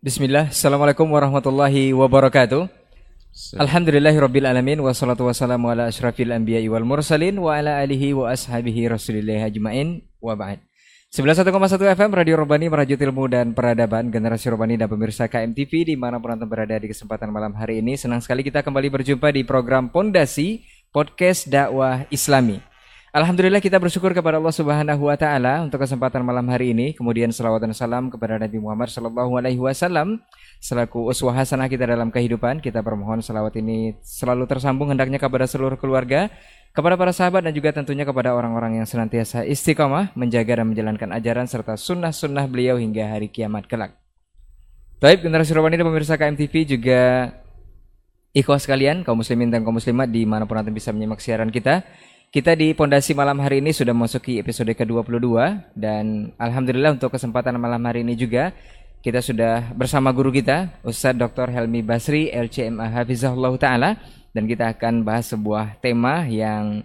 Bismillah, Assalamualaikum warahmatullahi wabarakatuh. Alhamdulillahirabbil alamin wassalatu wassalamu ala asyrafil anbiya'i wal mursalin wa ala alihi wa ashabihi rasulillah ajmain wa ba'd. 91,1 FM Radio Robani merajut ilmu dan peradaban generasi Robani dan pemirsa KMTV di mana penonton berada di kesempatan malam hari ini. Senang sekali kita kembali berjumpa di program Pondasi Podcast Dakwah Islami. Alhamdulillah kita bersyukur kepada Allah Subhanahu wa taala untuk kesempatan malam hari ini. Kemudian selawat dan salam kepada Nabi Muhammad sallallahu alaihi wasallam selaku uswah hasanah kita dalam kehidupan. Kita bermohon selawat ini selalu tersambung hendaknya kepada seluruh keluarga, kepada para sahabat dan juga tentunya kepada orang-orang yang senantiasa istiqomah menjaga dan menjalankan ajaran serta sunnah-sunnah beliau hingga hari kiamat kelak. Baik, generasi Robani dan pemirsa KMTV juga ikhwah sekalian, kaum muslimin dan kaum muslimat di mana pun nanti bisa menyimak siaran kita. Kita di Pondasi Malam hari ini sudah memasuki episode ke-22 dan alhamdulillah untuk kesempatan malam hari ini juga kita sudah bersama guru kita Ustadz Dr. Helmi Basri LCMA Hafizahullah taala dan kita akan bahas sebuah tema yang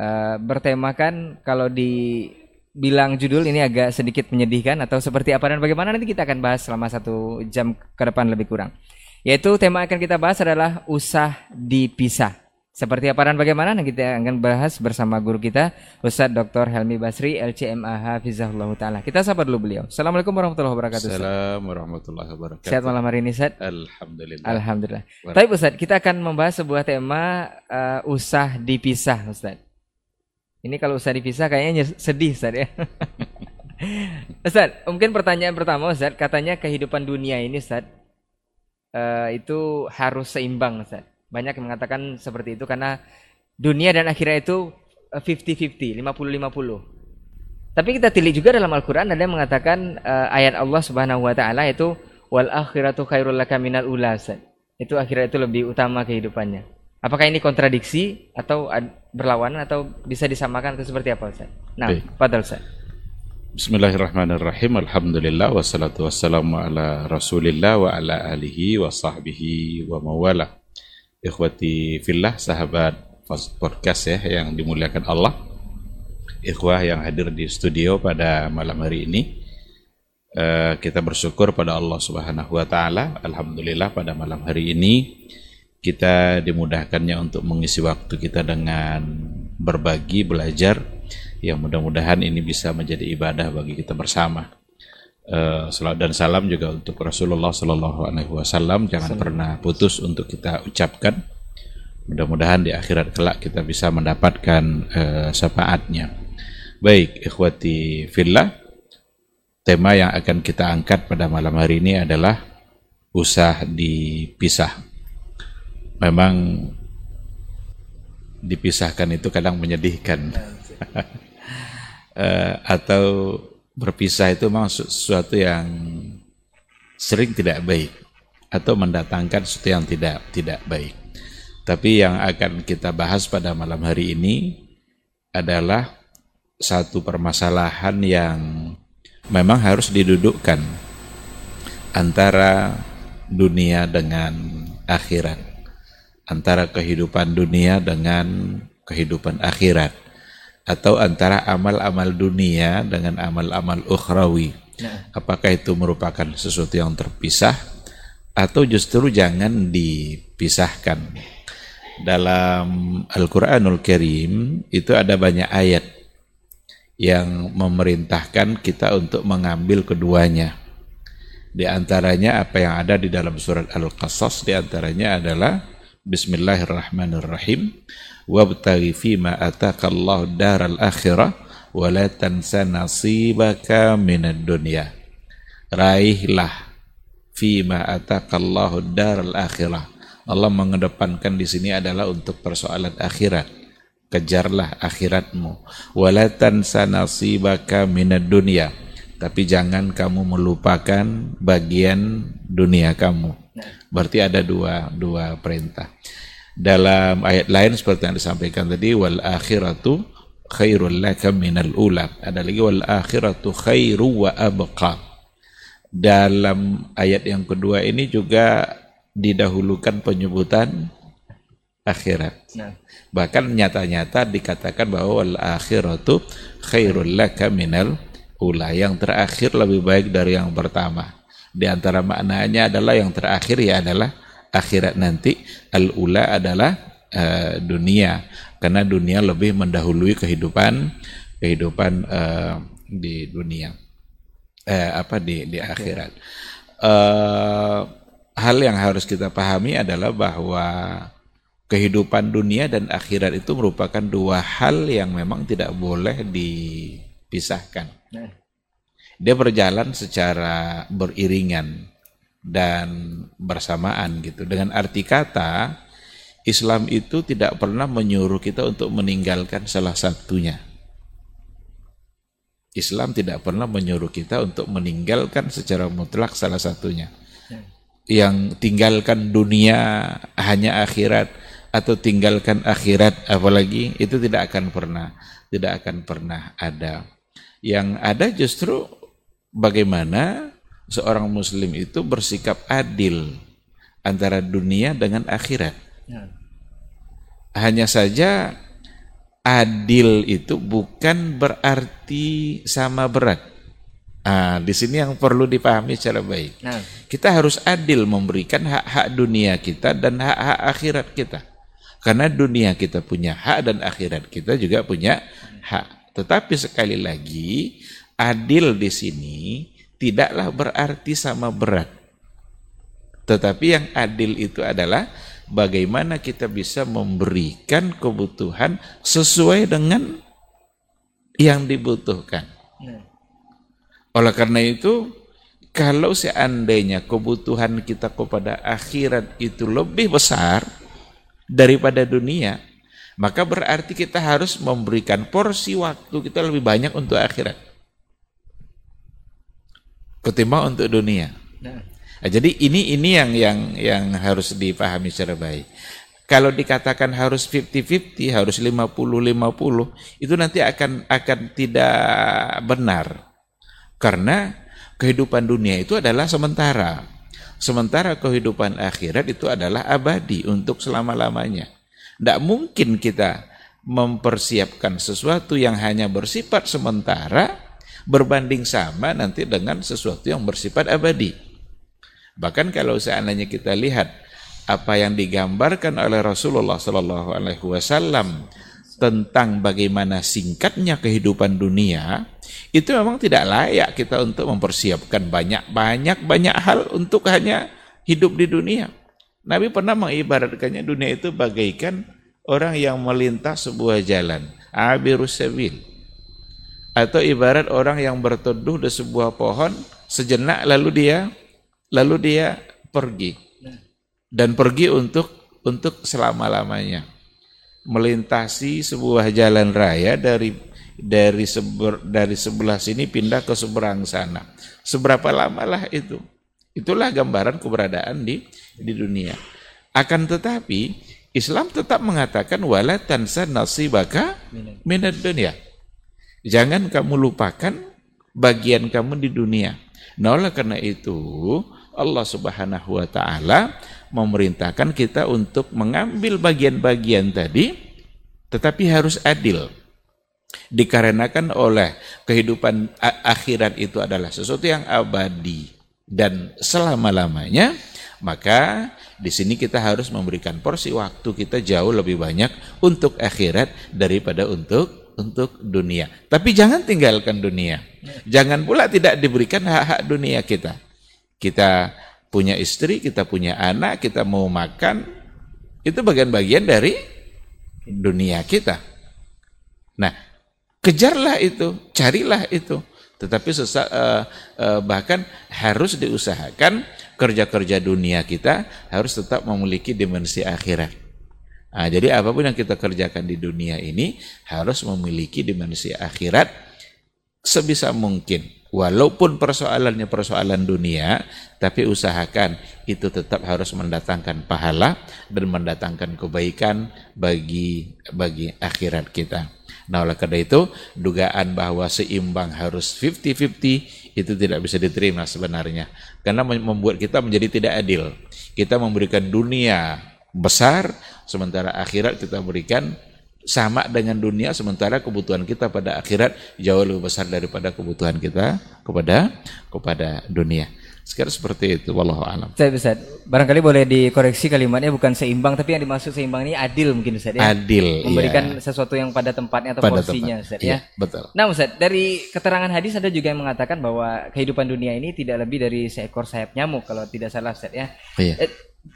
uh, bertemakan kalau dibilang judul ini agak sedikit menyedihkan atau seperti apa dan bagaimana nanti kita akan bahas selama satu jam ke depan lebih kurang. Yaitu tema akan kita bahas adalah usah dipisah. Seperti apa dan bagaimana? Nah, kita akan bahas bersama guru kita Ustadz Dr. Helmi Basri LCMA Hafizahullah Ta'ala. Kita sapa dulu beliau. Assalamualaikum warahmatullahi wabarakatuh Assalamualaikum warahmatullahi wabarakatuh. Sehat malam hari ini Ustadz? Alhamdulillah. Alhamdulillah. Tapi Ustadz kita akan membahas sebuah tema uh, Usah dipisah Ustadz. Ini kalau usah dipisah kayaknya sedih Ustadz ya. Ustadz mungkin pertanyaan pertama Ustadz Katanya kehidupan dunia ini Ustadz uh, Itu harus seimbang Ustadz banyak yang mengatakan seperti itu karena dunia dan akhirat itu 50-50, eh, 50-50. Tapi kita tilik juga dalam Al-Quran ada yang mengatakan uh, ayat Allah Subhanahu Wa Taala itu wal akhiratu khairul laka minal ulasan. Itu akhirat itu lebih utama kehidupannya. Apakah ini kontradiksi atau berlawanan atau bisa disamakan atau seperti apa Ustaz? Nah, pada Ustaz. Bismillahirrahmanirrahim. Alhamdulillah wassalatu wassalamu ala Rasulillah wa ala alihi wa sahbihi wa mawala ikhwati fillah sahabat podcast ya yang dimuliakan Allah. Ikhwah yang hadir di studio pada malam hari ini. Uh, kita bersyukur pada Allah Subhanahu wa taala. Alhamdulillah pada malam hari ini kita dimudahkannya untuk mengisi waktu kita dengan berbagi belajar. Yang mudah-mudahan ini bisa menjadi ibadah bagi kita bersama Uh, dan salam juga untuk Rasulullah Sallallahu Alaihi Wasallam. Jangan Salam. pernah putus untuk kita ucapkan. Mudah-mudahan di akhirat kelak kita bisa mendapatkan uh, syafaatnya. Baik ikhwati fillah tema yang akan kita angkat pada malam hari ini adalah usah dipisah. Memang dipisahkan itu kadang menyedihkan. Uh, atau berpisah itu memang sesuatu yang sering tidak baik atau mendatangkan sesuatu yang tidak tidak baik. Tapi yang akan kita bahas pada malam hari ini adalah satu permasalahan yang memang harus didudukkan antara dunia dengan akhirat, antara kehidupan dunia dengan kehidupan akhirat atau antara amal-amal dunia dengan amal-amal ukhrawi. Nah. Apakah itu merupakan sesuatu yang terpisah atau justru jangan dipisahkan? Dalam Al-Qur'anul Karim itu ada banyak ayat yang memerintahkan kita untuk mengambil keduanya. Di antaranya apa yang ada di dalam surat Al-Qasas di antaranya adalah Bismillahirrahmanirrahim. Wabtaghi fima Allah daral akhirah wa la tansa nasibaka minad dunya. Raihlah fima Allah daral akhirah. Allah mengedepankan di sini adalah untuk persoalan akhirat. Kejarlah akhiratmu. Wala tansa nasibaka minad dunya. Tapi jangan kamu melupakan bagian dunia kamu berarti ada dua dua perintah. Dalam ayat lain seperti yang disampaikan tadi wal akhiratu khairul laka minal ula. Ada lagi wal akhiratu khairu wa abqa. Dalam ayat yang kedua ini juga didahulukan penyebutan akhirat. Nah. bahkan nyata-nyata dikatakan bahwa wal akhiratu khairul laka minal ula. Yang terakhir lebih baik dari yang pertama Di antara maknanya adalah yang terakhir ya adalah akhirat nanti. Al-ula adalah uh, dunia. Karena dunia lebih mendahului kehidupan kehidupan uh, di dunia. Eh, apa di di akhirat. Uh, hal yang harus kita pahami adalah bahwa kehidupan dunia dan akhirat itu merupakan dua hal yang memang tidak boleh dipisahkan. Nah. Dia berjalan secara beriringan dan bersamaan gitu. Dengan arti kata, Islam itu tidak pernah menyuruh kita untuk meninggalkan salah satunya. Islam tidak pernah menyuruh kita untuk meninggalkan secara mutlak salah satunya. Yang tinggalkan dunia hanya akhirat atau tinggalkan akhirat apalagi itu tidak akan pernah tidak akan pernah ada. Yang ada justru bagaimana seorang muslim itu bersikap adil antara dunia dengan akhirat. Ya. Hanya saja adil itu bukan berarti sama berat. Ah, di sini yang perlu dipahami secara baik. Nah. Kita harus adil memberikan hak-hak dunia kita dan hak-hak akhirat kita. Karena dunia kita punya hak dan akhirat kita juga punya hak. Tetapi sekali lagi adil di sini tidaklah berarti sama berat. Tetapi yang adil itu adalah bagaimana kita bisa memberikan kebutuhan sesuai dengan yang dibutuhkan. Ya. Oleh karena itu, kalau seandainya kebutuhan kita kepada akhirat itu lebih besar daripada dunia, maka berarti kita harus memberikan porsi waktu kita lebih banyak untuk akhirat ketimbang untuk dunia. Nah. nah, jadi ini ini yang yang yang harus dipahami secara baik. Kalau dikatakan harus 50-50, harus 50-50, itu nanti akan akan tidak benar. Karena kehidupan dunia itu adalah sementara. Sementara kehidupan akhirat itu adalah abadi untuk selama-lamanya. Tidak mungkin kita mempersiapkan sesuatu yang hanya bersifat sementara berbanding sama nanti dengan sesuatu yang bersifat abadi. Bahkan kalau seandainya kita lihat apa yang digambarkan oleh Rasulullah Sallallahu Alaihi Wasallam tentang bagaimana singkatnya kehidupan dunia, itu memang tidak layak kita untuk mempersiapkan banyak-banyak banyak hal untuk hanya hidup di dunia. Nabi pernah mengibaratkannya dunia itu bagaikan orang yang melintas sebuah jalan, abirus sabil atau ibarat orang yang berteduh di sebuah pohon sejenak lalu dia lalu dia pergi. Dan pergi untuk untuk selama-lamanya. Melintasi sebuah jalan raya dari dari seber, dari sebelah sini pindah ke seberang sana. Seberapa lamalah itu? Itulah gambaran keberadaan di di dunia. Akan tetapi Islam tetap mengatakan wala tansa nasibaka minad dunia Jangan kamu lupakan bagian kamu di dunia. Nah, oleh karena itu, Allah Subhanahu wa taala memerintahkan kita untuk mengambil bagian-bagian tadi tetapi harus adil. Dikarenakan oleh kehidupan akhirat itu adalah sesuatu yang abadi dan selama-lamanya, maka di sini kita harus memberikan porsi waktu kita jauh lebih banyak untuk akhirat daripada untuk untuk dunia. Tapi jangan tinggalkan dunia. Jangan pula tidak diberikan hak-hak dunia kita. Kita punya istri, kita punya anak, kita mau makan, itu bagian-bagian dari dunia kita. Nah, kejarlah itu, carilah itu. Tetapi sesa, uh, uh, bahkan harus diusahakan kerja-kerja dunia kita harus tetap memiliki dimensi akhirat. Nah, jadi apa pun yang kita kerjakan di dunia ini harus memiliki dimensi akhirat sebisa mungkin. Walaupun persoalannya persoalan dunia, tapi usahakan itu tetap harus mendatangkan pahala dan mendatangkan kebaikan bagi bagi akhirat kita. Nah, oleh karena itu, dugaan bahwa seimbang harus 50-50 itu tidak bisa diterima sebenarnya. Karena membuat kita menjadi tidak adil. Kita memberikan dunia besar, sementara akhirat kita berikan sama dengan dunia, sementara kebutuhan kita pada akhirat jauh lebih besar daripada kebutuhan kita kepada kepada dunia. Sekarang seperti itu, wallahu alam. Ustaz, Ustaz, barangkali boleh dikoreksi kalimatnya bukan seimbang, tapi yang dimaksud seimbang ini adil mungkin Ustaz ya. Adil, Memberikan iya. sesuatu yang pada tempatnya atau Pada porsinya tempat. Ustaz Iya, ya. betul. Nah Ustaz, dari keterangan hadis ada juga yang mengatakan bahwa kehidupan dunia ini tidak lebih dari seekor sayap nyamuk kalau tidak salah Ustaz ya. Iya. Eh,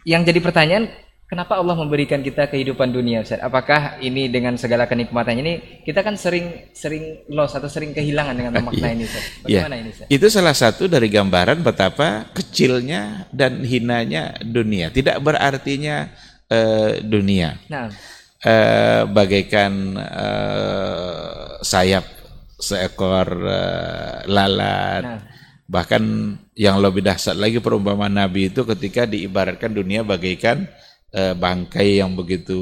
yang jadi pertanyaan, kenapa Allah memberikan kita kehidupan dunia Ustaz? Apakah ini dengan segala kenikmatannya ini kita kan sering sering loss atau sering kehilangan dengan makna ini Ustaz? Iya. Bagaimana ini Ustaz? Itu salah satu dari gambaran betapa kecilnya dan hinanya dunia. Tidak berartinya eh, dunia. Nah, Eh, bagaikan eh, sayap seekor eh, lalat. Nah. Bahkan yang lebih dahsyat lagi perumpamaan Nabi itu ketika diibaratkan dunia bagaikan eh, bangkai yang begitu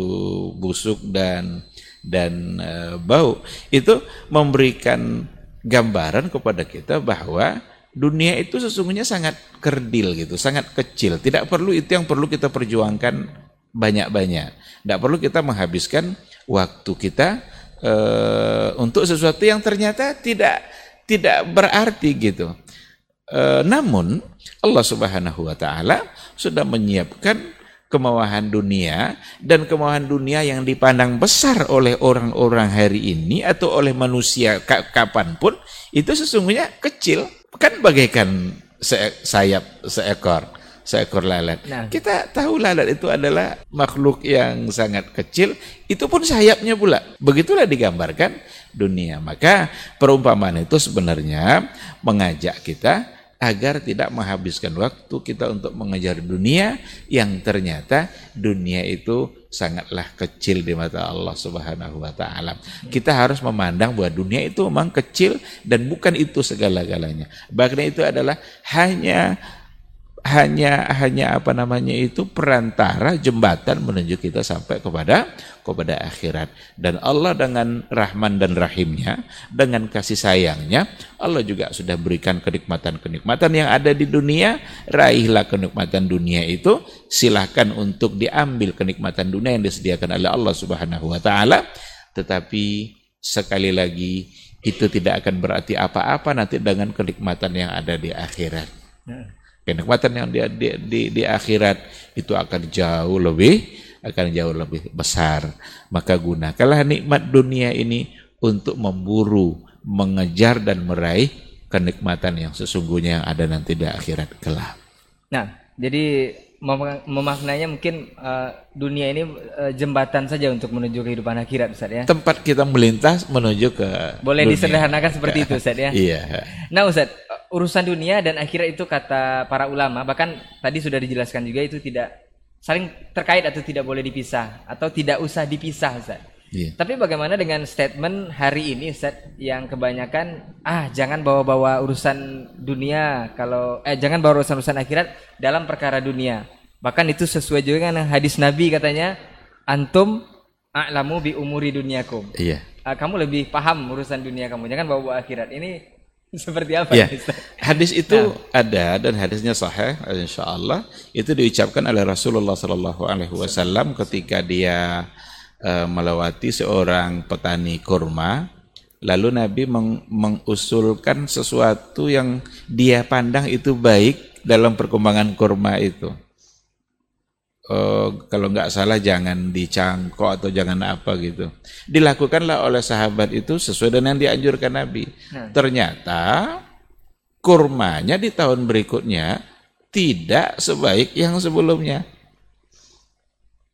busuk dan dan eh, bau. Itu memberikan gambaran kepada kita bahwa dunia itu sesungguhnya sangat kerdil gitu, sangat kecil. Tidak perlu itu yang perlu kita perjuangkan banyak-banyak. Tidak perlu kita menghabiskan waktu kita eh, untuk sesuatu yang ternyata tidak tidak berarti gitu. Eh, namun Allah Subhanahu wa taala sudah menyiapkan kemauan dunia dan kemauan dunia yang dipandang besar oleh orang-orang hari ini atau oleh manusia ka- kapan pun itu sesungguhnya kecil kan bagaikan se- sayap seekor seekor lalat. Nah. Kita tahu lalat itu adalah makhluk yang sangat kecil, itu pun sayapnya pula. Begitulah digambarkan dunia. Maka perumpamaan itu sebenarnya mengajak kita agar tidak menghabiskan waktu kita untuk mengejar dunia yang ternyata dunia itu sangatlah kecil di mata Allah Subhanahu wa taala. Kita harus memandang bahwa dunia itu memang kecil dan bukan itu segala-galanya. Bahkan itu adalah hanya hanya hanya apa namanya itu perantara jembatan menuju kita sampai kepada kepada akhirat. Dan Allah dengan rahman dan rahimnya dengan kasih sayangnya Allah juga sudah berikan kenikmatan-kenikmatan yang ada di dunia. Raihlah kenikmatan dunia itu. Silahkan untuk diambil kenikmatan dunia yang disediakan oleh Allah Subhanahu wa taala. Tetapi sekali lagi itu tidak akan berarti apa-apa nanti dengan kenikmatan yang ada di akhirat kenikmatan yang di, di, di, di akhirat itu akan jauh lebih akan jauh lebih besar maka gunakanlah nikmat dunia ini untuk memburu mengejar dan meraih kenikmatan yang sesungguhnya yang ada nanti di akhirat kelak Nah, jadi mem- memaknainya mungkin eh, dunia ini eh, jembatan saja untuk menuju kehidupan akhirat Ustaz ya. tempat kita melintas menuju ke Boleh dunia. disederhanakan seperti itu Ustaz ya. iya Nah Ustaz, urusan dunia dan akhirat itu kata para ulama, bahkan tadi sudah dijelaskan juga itu tidak saling terkait atau tidak boleh dipisah atau tidak usah dipisah Ustaz. iya Tapi bagaimana dengan statement hari ini Ustaz yang kebanyakan ah jangan bawa-bawa urusan dunia kalau eh jangan bawa urusan-urusan akhirat dalam perkara dunia. Bahkan itu sesuai juga dengan hadis Nabi katanya antum a'lamu bi umuri dunyakum. iya Ah, kamu lebih paham urusan dunia kamu, jangan bawa-bawa akhirat. Ini seperti apa Ya, hadis itu ada dan hadisnya sahih insya Allah itu diucapkan oleh Rasulullah Shallallahu Alaihi Wasallam ketika dia eh, melewati seorang petani kurma. Lalu Nabi meng- mengusulkan sesuatu yang dia pandang itu baik dalam perkembangan kurma itu Eh, kalau nggak salah jangan dicangkok atau jangan apa gitu. Dilakukanlah oleh sahabat itu sesuai dengan yang dianjurkan Nabi. Nah. Ternyata kurmanya di tahun berikutnya tidak sebaik yang sebelumnya.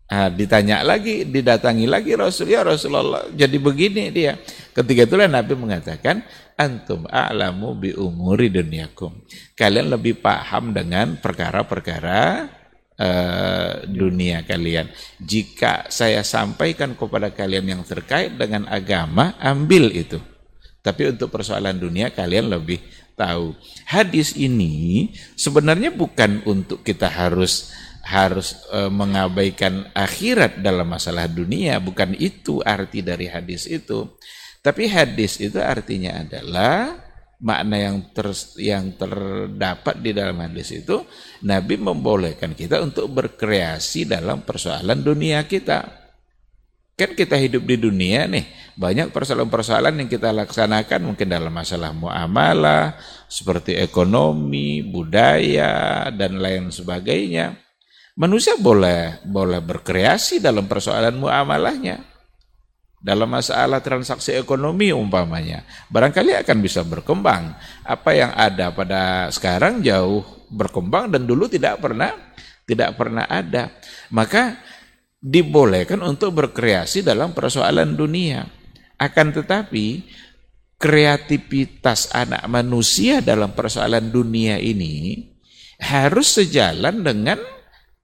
Ah, ditanya lagi, didatangi lagi Rasul ya Rasulullah. Jadi begini dia. Ketika itulah Nabi mengatakan, antum a'lamu bi umuri dunyakum. Kalian lebih paham dengan perkara-perkara eh, dunia kalian. Jika saya sampaikan kepada kalian yang terkait dengan agama, ambil itu. Tapi untuk persoalan dunia kalian lebih tahu. Hadis ini sebenarnya bukan untuk kita harus harus eh, mengabaikan akhirat dalam masalah dunia, bukan itu arti dari hadis itu. Tapi hadis itu artinya adalah makna yang ter, yang terdapat di dalam hadis itu Nabi membolehkan kita untuk berkreasi dalam persoalan dunia kita. Kan kita hidup di dunia nih, banyak persoalan-persoalan yang kita laksanakan mungkin dalam masalah muamalah, seperti ekonomi, budaya, dan lain sebagainya. Manusia boleh boleh berkreasi dalam persoalan muamalahnya. Dalam masalah transaksi ekonomi umpamanya, barangkali akan bisa berkembang. Apa yang ada pada sekarang jauh berkembang dan dulu tidak pernah tidak pernah ada. Maka dibolehkan untuk berkreasi dalam persoalan dunia. Akan tetapi kreativitas anak manusia dalam persoalan dunia ini harus sejalan dengan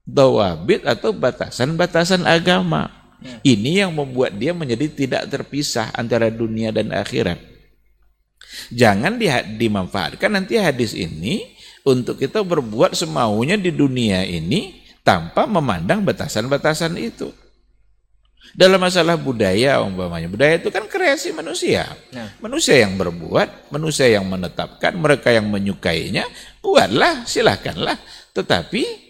dawabit atau batasan-batasan agama. Ya. Ini yang membuat dia menjadi tidak terpisah antara dunia dan akhirat. Jangan dimanfaatkan nanti hadis ini untuk kita berbuat semaunya di dunia ini tanpa memandang batasan-batasan itu. Dalam masalah budaya umpamanya, budaya itu kan kreasi manusia. Nah. Manusia yang berbuat, manusia yang menetapkan, mereka yang menyukainya, buatlah, silahkanlah. Tetapi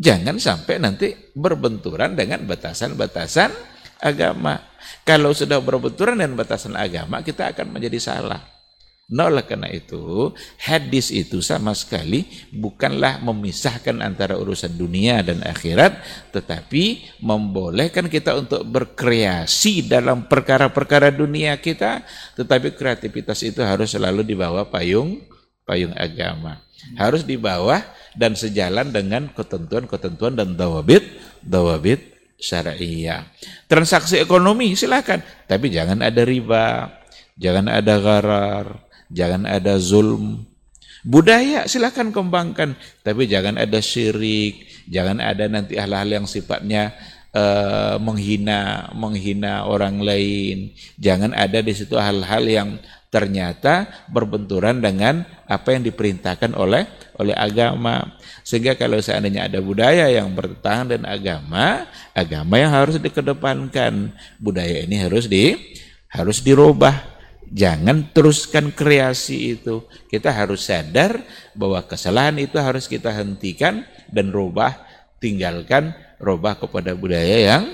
jangan sampai nanti berbenturan dengan batasan-batasan agama. Kalau sudah berbenturan dengan batasan agama, kita akan menjadi salah. Nah oleh karena itu hadis itu sama sekali bukanlah memisahkan antara urusan dunia dan akhirat tetapi membolehkan kita untuk berkreasi dalam perkara-perkara dunia kita tetapi kreativitas itu harus selalu di bawah payung payung agama harus di bawah dan sejalan dengan ketentuan-ketentuan dan dawabit dawabit syariah transaksi ekonomi silakan tapi jangan ada riba jangan ada gharar jangan ada zulm. Budaya silahkan kembangkan, tapi jangan ada syirik, jangan ada nanti hal-hal yang sifatnya uh, menghina menghina orang lain. Jangan ada di situ hal-hal yang ternyata berbenturan dengan apa yang diperintahkan oleh oleh agama. Sehingga kalau seandainya ada budaya yang bertentangan dengan agama, agama yang harus dikedepankan. Budaya ini harus di harus dirubah Jangan teruskan kreasi itu. Kita harus sadar bahwa kesalahan itu harus kita hentikan dan rubah, tinggalkan, rubah kepada budaya yang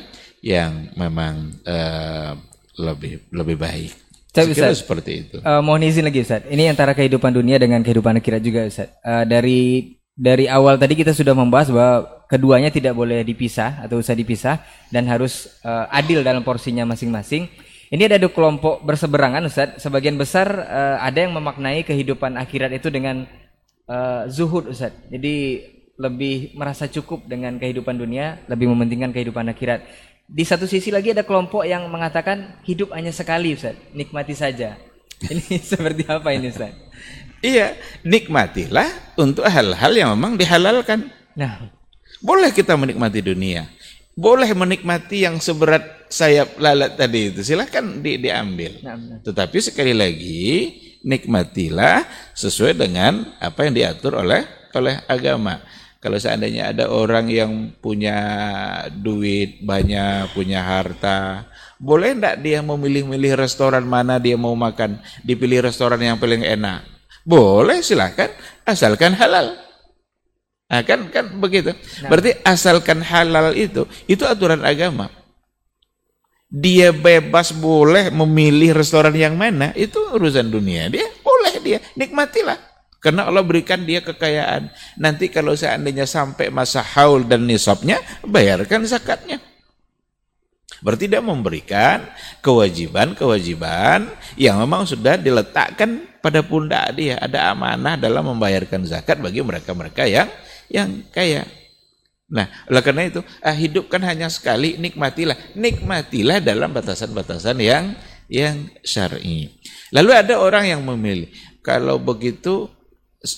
yang memang uh, lebih lebih baik. Saya Ustaz, seperti itu. Uh, mohon izin lagi Ustaz. Ini antara kehidupan dunia dengan kehidupan akhirat juga Ustaz. Uh, dari dari awal tadi kita sudah membahas bahwa keduanya tidak boleh dipisah atau usah dipisah dan harus uh, adil dalam porsinya masing-masing. Ini ada dua kelompok berseberangan Ustaz. Sebagian besar uh, ada yang memaknai kehidupan akhirat itu dengan uh, zuhud Ustaz. Jadi lebih merasa cukup dengan kehidupan dunia, lebih mementingkan kehidupan akhirat. Di satu sisi lagi ada kelompok yang mengatakan hidup hanya sekali Ustaz, nikmati saja. Ini seperti apa ini Ustaz? Iya, nikmatilah untuk hal-hal yang memang dihalalkan. Nah, boleh kita menikmati dunia boleh menikmati yang seberat sayap lalat tadi itu silahkan di, diambil nah, nah. tetapi sekali lagi nikmatilah sesuai dengan apa yang diatur oleh oleh agama kalau seandainya ada orang yang punya duit banyak punya harta boleh enggak dia memilih-milih restoran mana dia mau makan dipilih restoran yang paling enak boleh silahkan asalkan halal Nah, kan kan begitu. Nah. Berarti asalkan halal itu, itu aturan agama. Dia bebas boleh memilih restoran yang mana, itu urusan dunia. Dia boleh dia nikmatilah. Karena Allah berikan dia kekayaan. Nanti kalau seandainya sampai masa haul dan nisabnya, bayarkan zakatnya. Berarti dia memberikan kewajiban-kewajiban yang memang sudah diletakkan pada pundak dia. Ada amanah dalam membayarkan zakat bagi mereka-mereka yang yang kaya. Nah, oleh karena itu, ah, hidup kan hanya sekali, nikmatilah. Nikmatilah dalam batasan-batasan yang yang syar'i. Lalu ada orang yang memilih, kalau begitu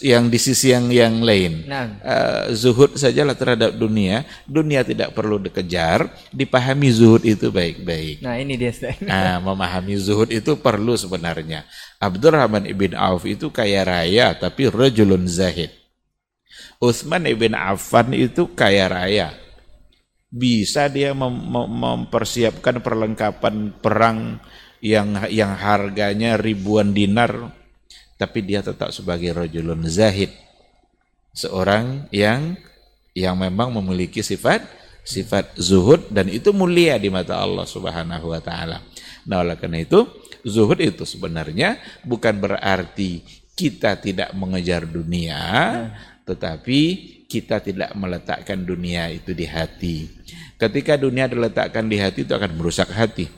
yang di sisi yang yang lain. Nah. uh, zuhud sajalah terhadap dunia. Dunia tidak perlu dikejar. Dipahami zuhud itu baik-baik. Nah ini dia nah memahami zuhud itu perlu sebenarnya. Abdurrahman ibn Auf itu kaya raya tapi rajulun zahid. Utsman ibn Affan itu kaya raya. Bisa dia mem mempersiapkan perlengkapan perang yang yang harganya ribuan dinar, tapi dia tetap sebagai rojulun zahid. Seorang yang yang memang memiliki sifat sifat zuhud dan itu mulia di mata Allah Subhanahu wa taala. Nah, oleh karena itu zuhud itu sebenarnya bukan berarti kita tidak mengejar dunia, tetapi kita tidak meletakkan dunia itu di hati. Ketika dunia diletakkan di hati itu akan merusak hati.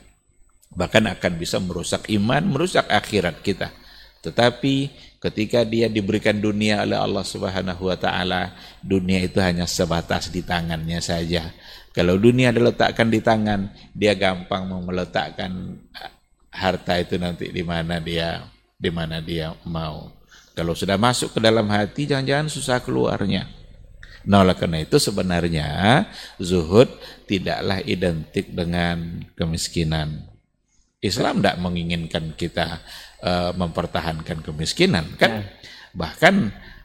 Bahkan akan bisa merusak iman, merusak akhirat kita. Tetapi ketika dia diberikan dunia oleh Allah Subhanahu wa taala, dunia itu hanya sebatas di tangannya saja. Kalau dunia diletakkan di tangan, dia gampang meletakkan harta itu nanti di mana dia di mana dia mau. Kalau sudah masuk ke dalam hati, jangan-jangan susah keluarnya. Nah, oleh karena itu sebenarnya zuhud tidaklah identik dengan kemiskinan. Islam tidak menginginkan kita uh, mempertahankan kemiskinan kan. Ya. Bahkan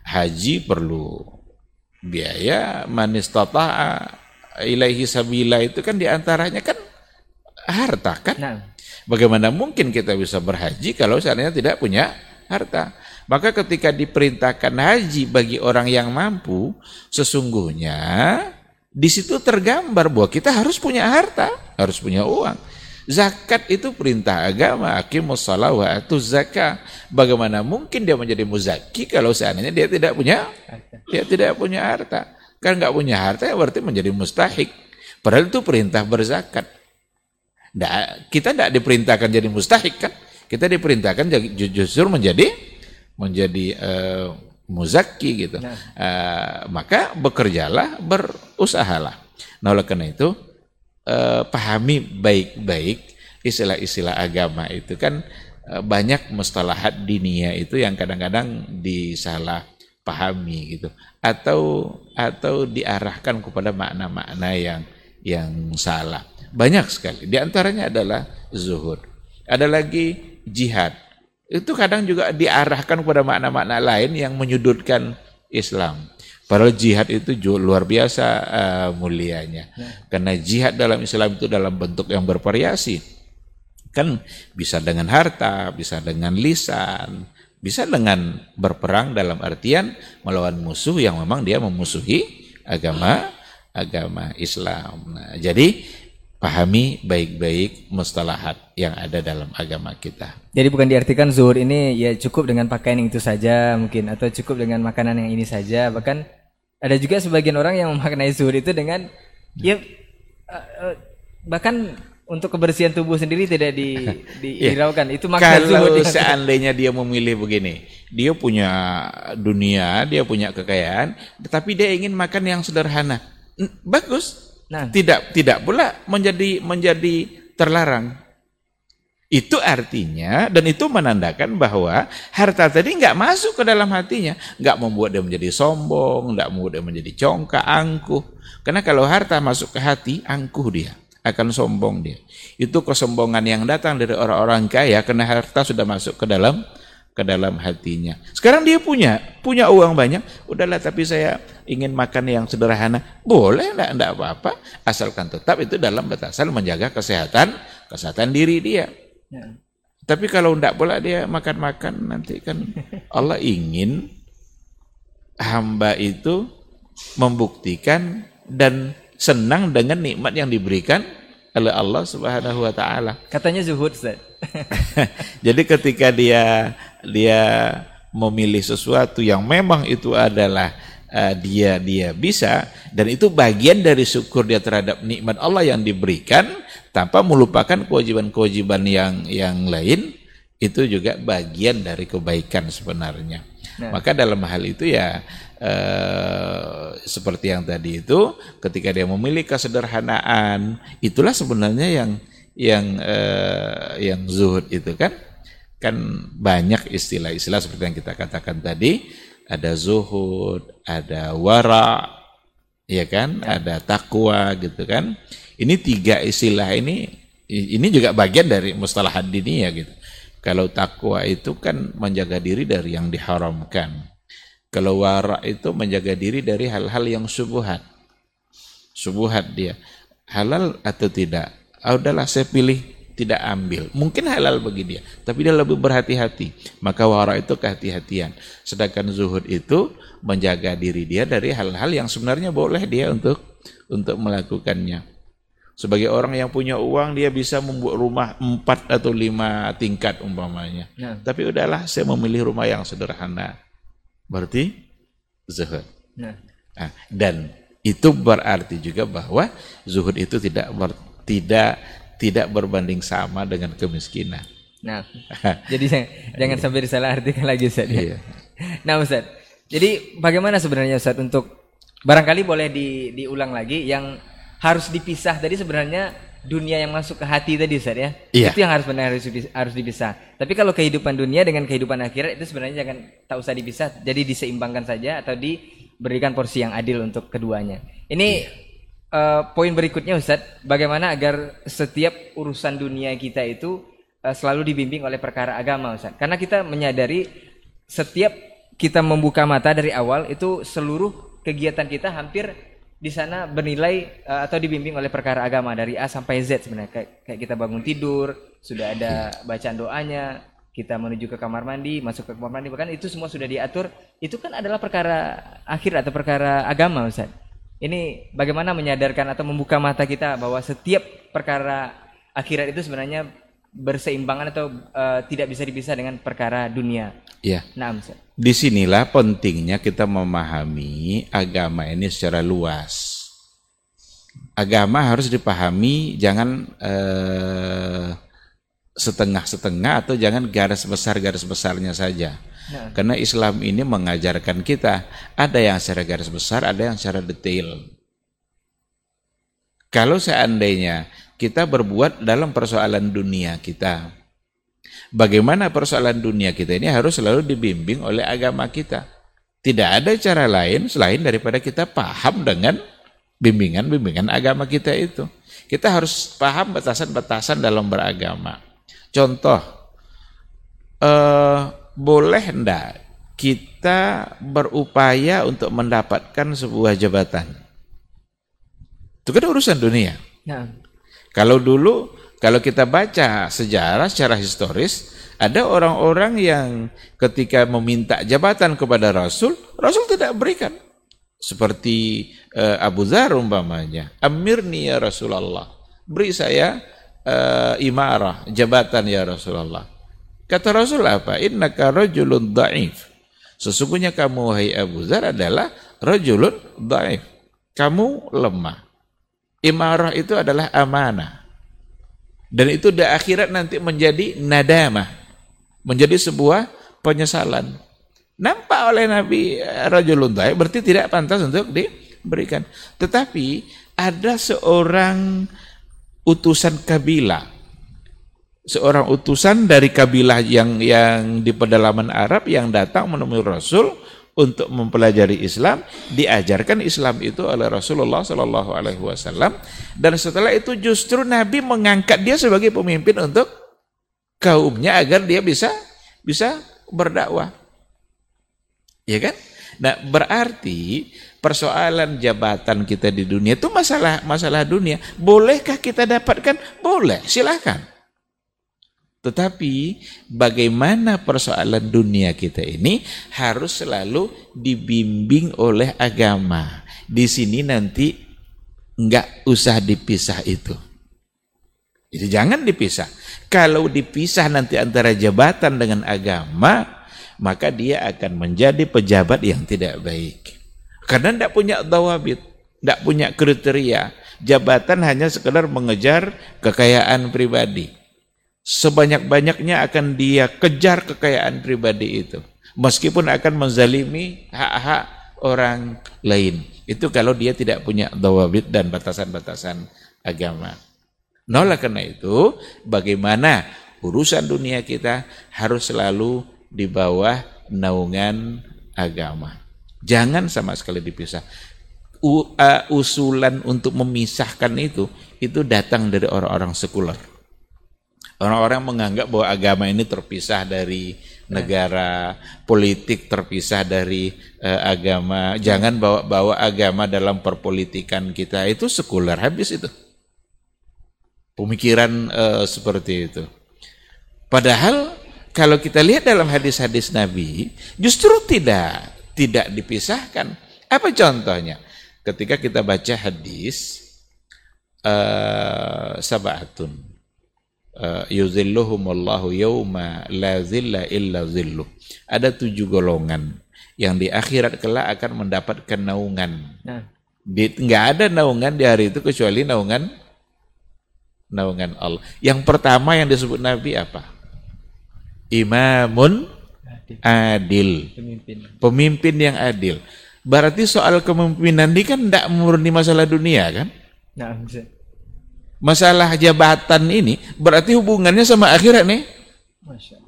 haji perlu biaya manis ilaihi sabila itu kan di antaranya kan harta kan. Nah. Bagaimana mungkin kita bisa berhaji kalau seandainya tidak punya harta? Maka ketika diperintahkan haji bagi orang yang mampu, sesungguhnya di situ tergambar bahwa kita harus punya harta, harus punya uang. Zakat itu perintah agama, aqimus shalah wa atuz zakah. Bagaimana mungkin dia menjadi muzaki kalau seandainya dia tidak punya dia tidak punya harta? Kan nggak punya harta ya berarti menjadi mustahik. Padahal itu perintah berzakat. Nggak, kita tidak diperintahkan jadi mustahik kan? Kita diperintahkan justru menjadi menjadi uh, muzaki gitu. Nah. Uh, maka bekerjalah, berusahalah. Nah oleh karena itu uh, pahami baik-baik istilah-istilah agama itu kan uh, banyak mustalahat dinia itu yang kadang-kadang disalah pahami gitu atau atau diarahkan kepada makna-makna yang yang salah. Banyak sekali. Di antaranya adalah zuhud. Ada lagi jihad. Itu kadang juga diarahkan kepada makna-makna lain yang menyudutkan Islam. Padahal jihad itu luar biasa uh, mulianya. Ya. Karena jihad dalam Islam itu dalam bentuk yang bervariasi. Kan bisa dengan harta, bisa dengan lisan, bisa dengan berperang dalam artian melawan musuh yang memang dia memusuhi agama agama Islam. Nah, jadi pahami baik-baik mustalahat yang ada dalam agama kita. Jadi bukan diartikan zuhur ini ya cukup dengan pakaian itu saja mungkin atau cukup dengan makanan yang ini saja bahkan ada juga sebagian orang yang memaknai zuhur itu dengan ya uh, uh, bahkan untuk kebersihan tubuh sendiri tidak di dihiraukan. Ya. Itu makna Kalau seandainya dia memilih begini, dia punya dunia, dia punya kekayaan, tetapi dia ingin makan yang sederhana. Bagus, Nah, tidak tidak pula menjadi menjadi terlarang. Itu artinya dan itu menandakan bahwa harta tadi nggak masuk ke dalam hatinya, nggak membuat dia menjadi sombong, nggak membuat dia menjadi congkak, angkuh. Karena kalau harta masuk ke hati, angkuh dia, akan sombong dia. Itu kesombongan yang datang dari orang-orang kaya karena harta sudah masuk ke dalam ke dalam hatinya. Sekarang dia punya, punya uang banyak, udahlah tapi saya ingin makan yang sederhana. Boleh enggak, enggak apa-apa, asalkan tetap itu dalam batasan menjaga kesehatan, kesehatan diri dia. Ya. Tapi kalau enggak pula dia makan-makan nanti kan Allah ingin hamba itu membuktikan dan senang dengan nikmat yang diberikan oleh Allah Subhanahu wa taala. Katanya zuhud, Ustaz. Jadi ketika dia dia memilih sesuatu yang memang itu adalah uh, dia dia bisa dan itu bagian dari syukur dia terhadap nikmat Allah yang diberikan tanpa melupakan kewajiban-kewajiban yang yang lain itu juga bagian dari kebaikan sebenarnya. Nah. Maka dalam hal itu ya eh, seperti yang tadi itu ketika dia memilih kesederhanaan itulah sebenarnya yang yang eh, yang zuhud itu kan kan banyak istilah-istilah seperti yang kita katakan tadi ada zuhud ada wara ya kan ya. ada takwa gitu kan ini tiga istilah ini ini juga bagian dari mustalah ya gitu kalau takwa itu kan menjaga diri dari yang diharamkan. Kalau wara itu menjaga diri dari hal-hal yang subuhat. Subuhat dia. Halal atau tidak? Ah, udahlah saya pilih tidak ambil. Mungkin halal bagi dia, tapi dia lebih berhati-hati. Maka wara itu kehati-hatian. Sedangkan zuhud itu menjaga diri dia dari hal-hal yang sebenarnya boleh dia untuk untuk melakukannya. Sebagai orang yang punya uang, dia bisa membuat rumah empat atau lima tingkat umpamanya. Nah. Tapi udahlah, saya memilih rumah yang sederhana. Berarti zuhud. Nah. Nah, dan itu berarti juga bahwa zuhud itu tidak ber, tidak tidak berbanding sama dengan kemiskinan. Nah, jadi jangan, jangan sampai disalah artikan lagi Ustaz. ya. Iya. Nah Ustaz, jadi bagaimana sebenarnya Ustaz untuk barangkali boleh di, diulang lagi yang harus dipisah tadi sebenarnya dunia yang masuk ke hati tadi Ustaz ya. Iya. Itu yang harus benar harus dipis- harus dipisah. Tapi kalau kehidupan dunia dengan kehidupan akhirat itu sebenarnya jangan tak usah dipisah, jadi diseimbangkan saja atau diberikan porsi yang adil untuk keduanya. Ini eh, poin berikutnya Ustaz, bagaimana agar setiap urusan dunia kita itu eh, selalu dibimbing oleh perkara agama Ustaz. Karena kita menyadari setiap kita membuka mata dari awal itu seluruh kegiatan kita hampir di sana bernilai eh, atau dibimbing oleh perkara agama dari A sampai Z sebenarnya. Kayak, kayak kita bangun tidur sudah ada bacaan doanya kita menuju ke kamar mandi masuk ke kamar mandi bahkan itu semua sudah diatur. Itu kan adalah perkara akhir atau perkara agama Ustaz ini bagaimana menyadarkan atau membuka mata kita bahwa setiap perkara akhirat itu sebenarnya berseimbangan atau eh, tidak bisa dipisah dengan perkara dunia Ya. nah Ustaz Di sinilah pentingnya kita memahami agama ini secara luas. Agama harus dipahami jangan eh, setengah-setengah atau jangan garis besar-garis besarnya saja. Nah. Karena Islam ini mengajarkan kita ada yang secara garis besar, ada yang secara detail. Kalau seandainya kita berbuat dalam persoalan dunia kita, bagaimana persoalan dunia kita ini harus selalu dibimbing oleh agama kita. Tidak ada cara lain selain daripada kita paham dengan bimbingan-bimbingan agama kita itu. Kita harus paham batasan-batasan dalam beragama. Contoh, eh, boleh enggak kita berupaya untuk mendapatkan sebuah jabatan? Itu kan urusan dunia. nah Kalau dulu, kalau kita baca sejarah secara historis, ada orang-orang yang ketika meminta jabatan kepada Rasul, Rasul tidak berikan. Seperti eh, Abu Dzar umpamanya, Amirni ya Rasulullah, beri saya eh, imarah, jabatan ya Rasulullah. Kata Rasul apa? Innaka rajulun da'if. Sesungguhnya kamu wahai Abu Dzar adalah rajulun da'if. Kamu lemah. Imarah itu adalah amanah. Dan itu di akhirat nanti menjadi nadamah. Menjadi sebuah penyesalan. Nampak oleh Nabi eh, rajulun dhaif berarti tidak pantas untuk diberikan. Tetapi ada seorang utusan kabilah. Seorang utusan dari kabilah yang yang di pedalaman Arab yang datang menemui Rasul untuk mempelajari Islam, diajarkan Islam itu oleh Rasulullah Shallallahu Alaihi Wasallam, dan setelah itu justru Nabi mengangkat dia sebagai pemimpin untuk kaumnya agar dia bisa bisa berdakwah, ya kan? Nah berarti persoalan jabatan kita di dunia itu masalah masalah dunia. Bolehkah kita dapatkan? Boleh, silakan. Tetapi bagaimana persoalan dunia kita ini harus selalu dibimbing oleh agama. Di sini nanti nggak usah dipisah itu. Jadi jangan dipisah. Kalau dipisah nanti antara jabatan dengan agama, maka dia akan menjadi pejabat yang tidak baik. Karena tidak punya dawabit, tidak punya kriteria. Jabatan hanya sekedar mengejar kekayaan pribadi sebanyak-banyaknya akan dia kejar kekayaan pribadi itu. Meskipun akan menzalimi hak-hak orang lain. Itu kalau dia tidak punya dawabit dan batasan-batasan agama. Nolak karena itu, bagaimana urusan dunia kita harus selalu di bawah naungan agama. Jangan sama sekali dipisah. U, uh, usulan untuk memisahkan itu, itu datang dari orang-orang sekuler. Orang-orang menganggap bahwa agama ini terpisah dari negara, politik terpisah dari eh, agama. Jangan bawa-bawa agama dalam perpolitikan kita. Itu sekuler habis itu. Pemikiran eh, seperti itu. Padahal kalau kita lihat dalam hadis-hadis Nabi, justru tidak tidak dipisahkan. Apa contohnya? ketika kita baca hadis uh, sabatun uh, yuzilluhumullahu yawma la zilla illa zilluh. Ada tujuh golongan yang di akhirat kelak akan mendapatkan naungan. Nah. Di, nggak ada naungan di hari itu kecuali naungan naungan Allah. Yang pertama yang disebut Nabi apa? Imamun adil. Pemimpin. Pemimpin yang adil. Berarti soal kepemimpinan ini kan tidak murni masalah dunia kan? Nah, Masalah jabatan ini berarti hubungannya sama akhirat nih. Masya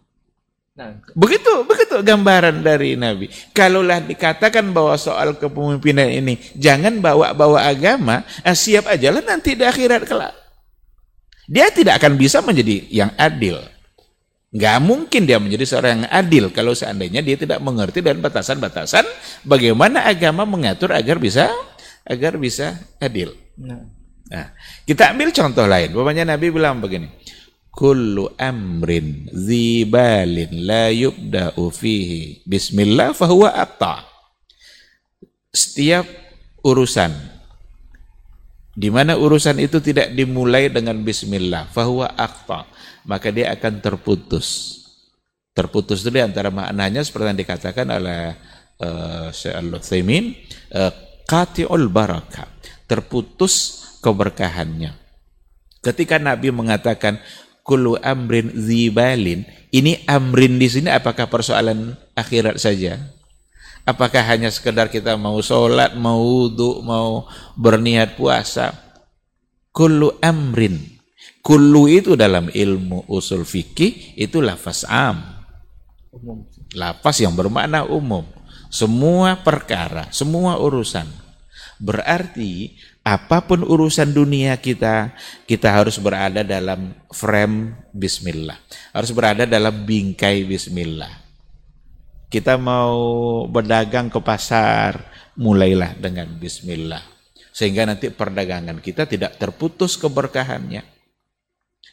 Nah, begitu, begitu gambaran dari Nabi. Kalaulah dikatakan bahwa soal kepemimpinan ini jangan bawa-bawa agama, eh, siap aja lah nanti di akhirat kelak. Dia tidak akan bisa menjadi yang adil. Gak mungkin dia menjadi seorang yang adil kalau seandainya dia tidak mengerti dan batasan-batasan bagaimana agama mengatur agar bisa agar bisa adil. Nah. Kita ambil contoh lain. Bapaknya Nabi bilang begini kullu amrin zibalin la yubda'u fihi bismillah fahuwa atta setiap urusan di mana urusan itu tidak dimulai dengan bismillah fahuwa atta maka dia akan terputus terputus itu di antara maknanya seperti yang dikatakan oleh uh, Syekh Al-Utsaimin uh, qati'ul barakah terputus keberkahannya ketika Nabi mengatakan kullu amrin zibalin. Ini amrin di sini apakah persoalan akhirat saja? Apakah hanya sekedar kita mau sholat, mau wudhu, mau berniat puasa? Kullu amrin. Kullu itu dalam ilmu usul fikih itu lafaz am. Lafaz yang bermakna umum. Semua perkara, semua urusan. Berarti apa pun urusan dunia kita, kita harus berada dalam frame bismillah. Harus berada dalam bingkai bismillah. Kita mau berdagang ke pasar, mulailah dengan bismillah. Sehingga nanti perdagangan kita tidak terputus keberkahannya.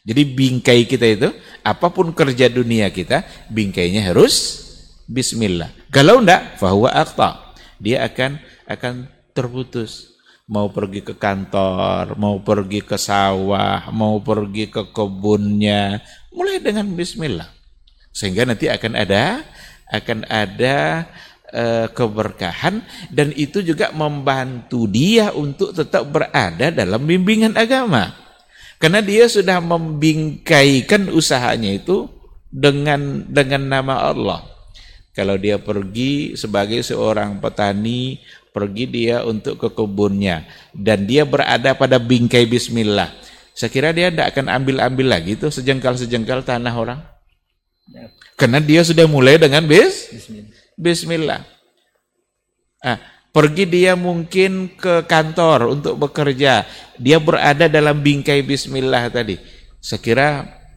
Jadi bingkai kita itu, apa pun kerja dunia kita, bingkainya harus bismillah. Kalau enggak, fahuwa akta. Dia akan akan terputus mau pergi ke kantor, mau pergi ke sawah, mau pergi ke kebunnya, mulai dengan bismillah. Sehingga nanti akan ada akan ada uh, keberkahan dan itu juga membantu dia untuk tetap berada dalam bimbingan agama. Karena dia sudah membingkaikan usahanya itu dengan dengan nama Allah. Kalau dia pergi sebagai seorang petani pergi dia untuk ke kebunnya dan dia berada pada bingkai bismillah. Saya kira dia tidak akan ambil-ambil lagi tuh sejengkal-sejengkal tanah orang. Karena dia sudah mulai dengan bis bismillah. Ah, pergi dia mungkin ke kantor untuk bekerja. Dia berada dalam bingkai bismillah tadi. Saya kira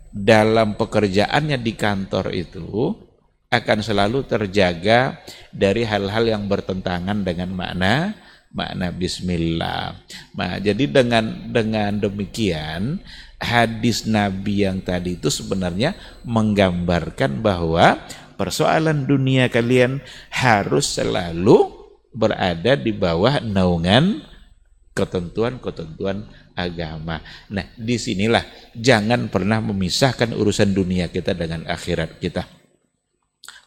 dalam pekerjaannya di kantor itu akan selalu terjaga dari hal-hal yang bertentangan dengan makna makna bismillah. Nah, jadi dengan dengan demikian hadis Nabi yang tadi itu sebenarnya menggambarkan bahwa persoalan dunia kalian harus selalu berada di bawah naungan ketentuan-ketentuan agama. Nah, di sinilah jangan pernah memisahkan urusan dunia kita dengan akhirat kita.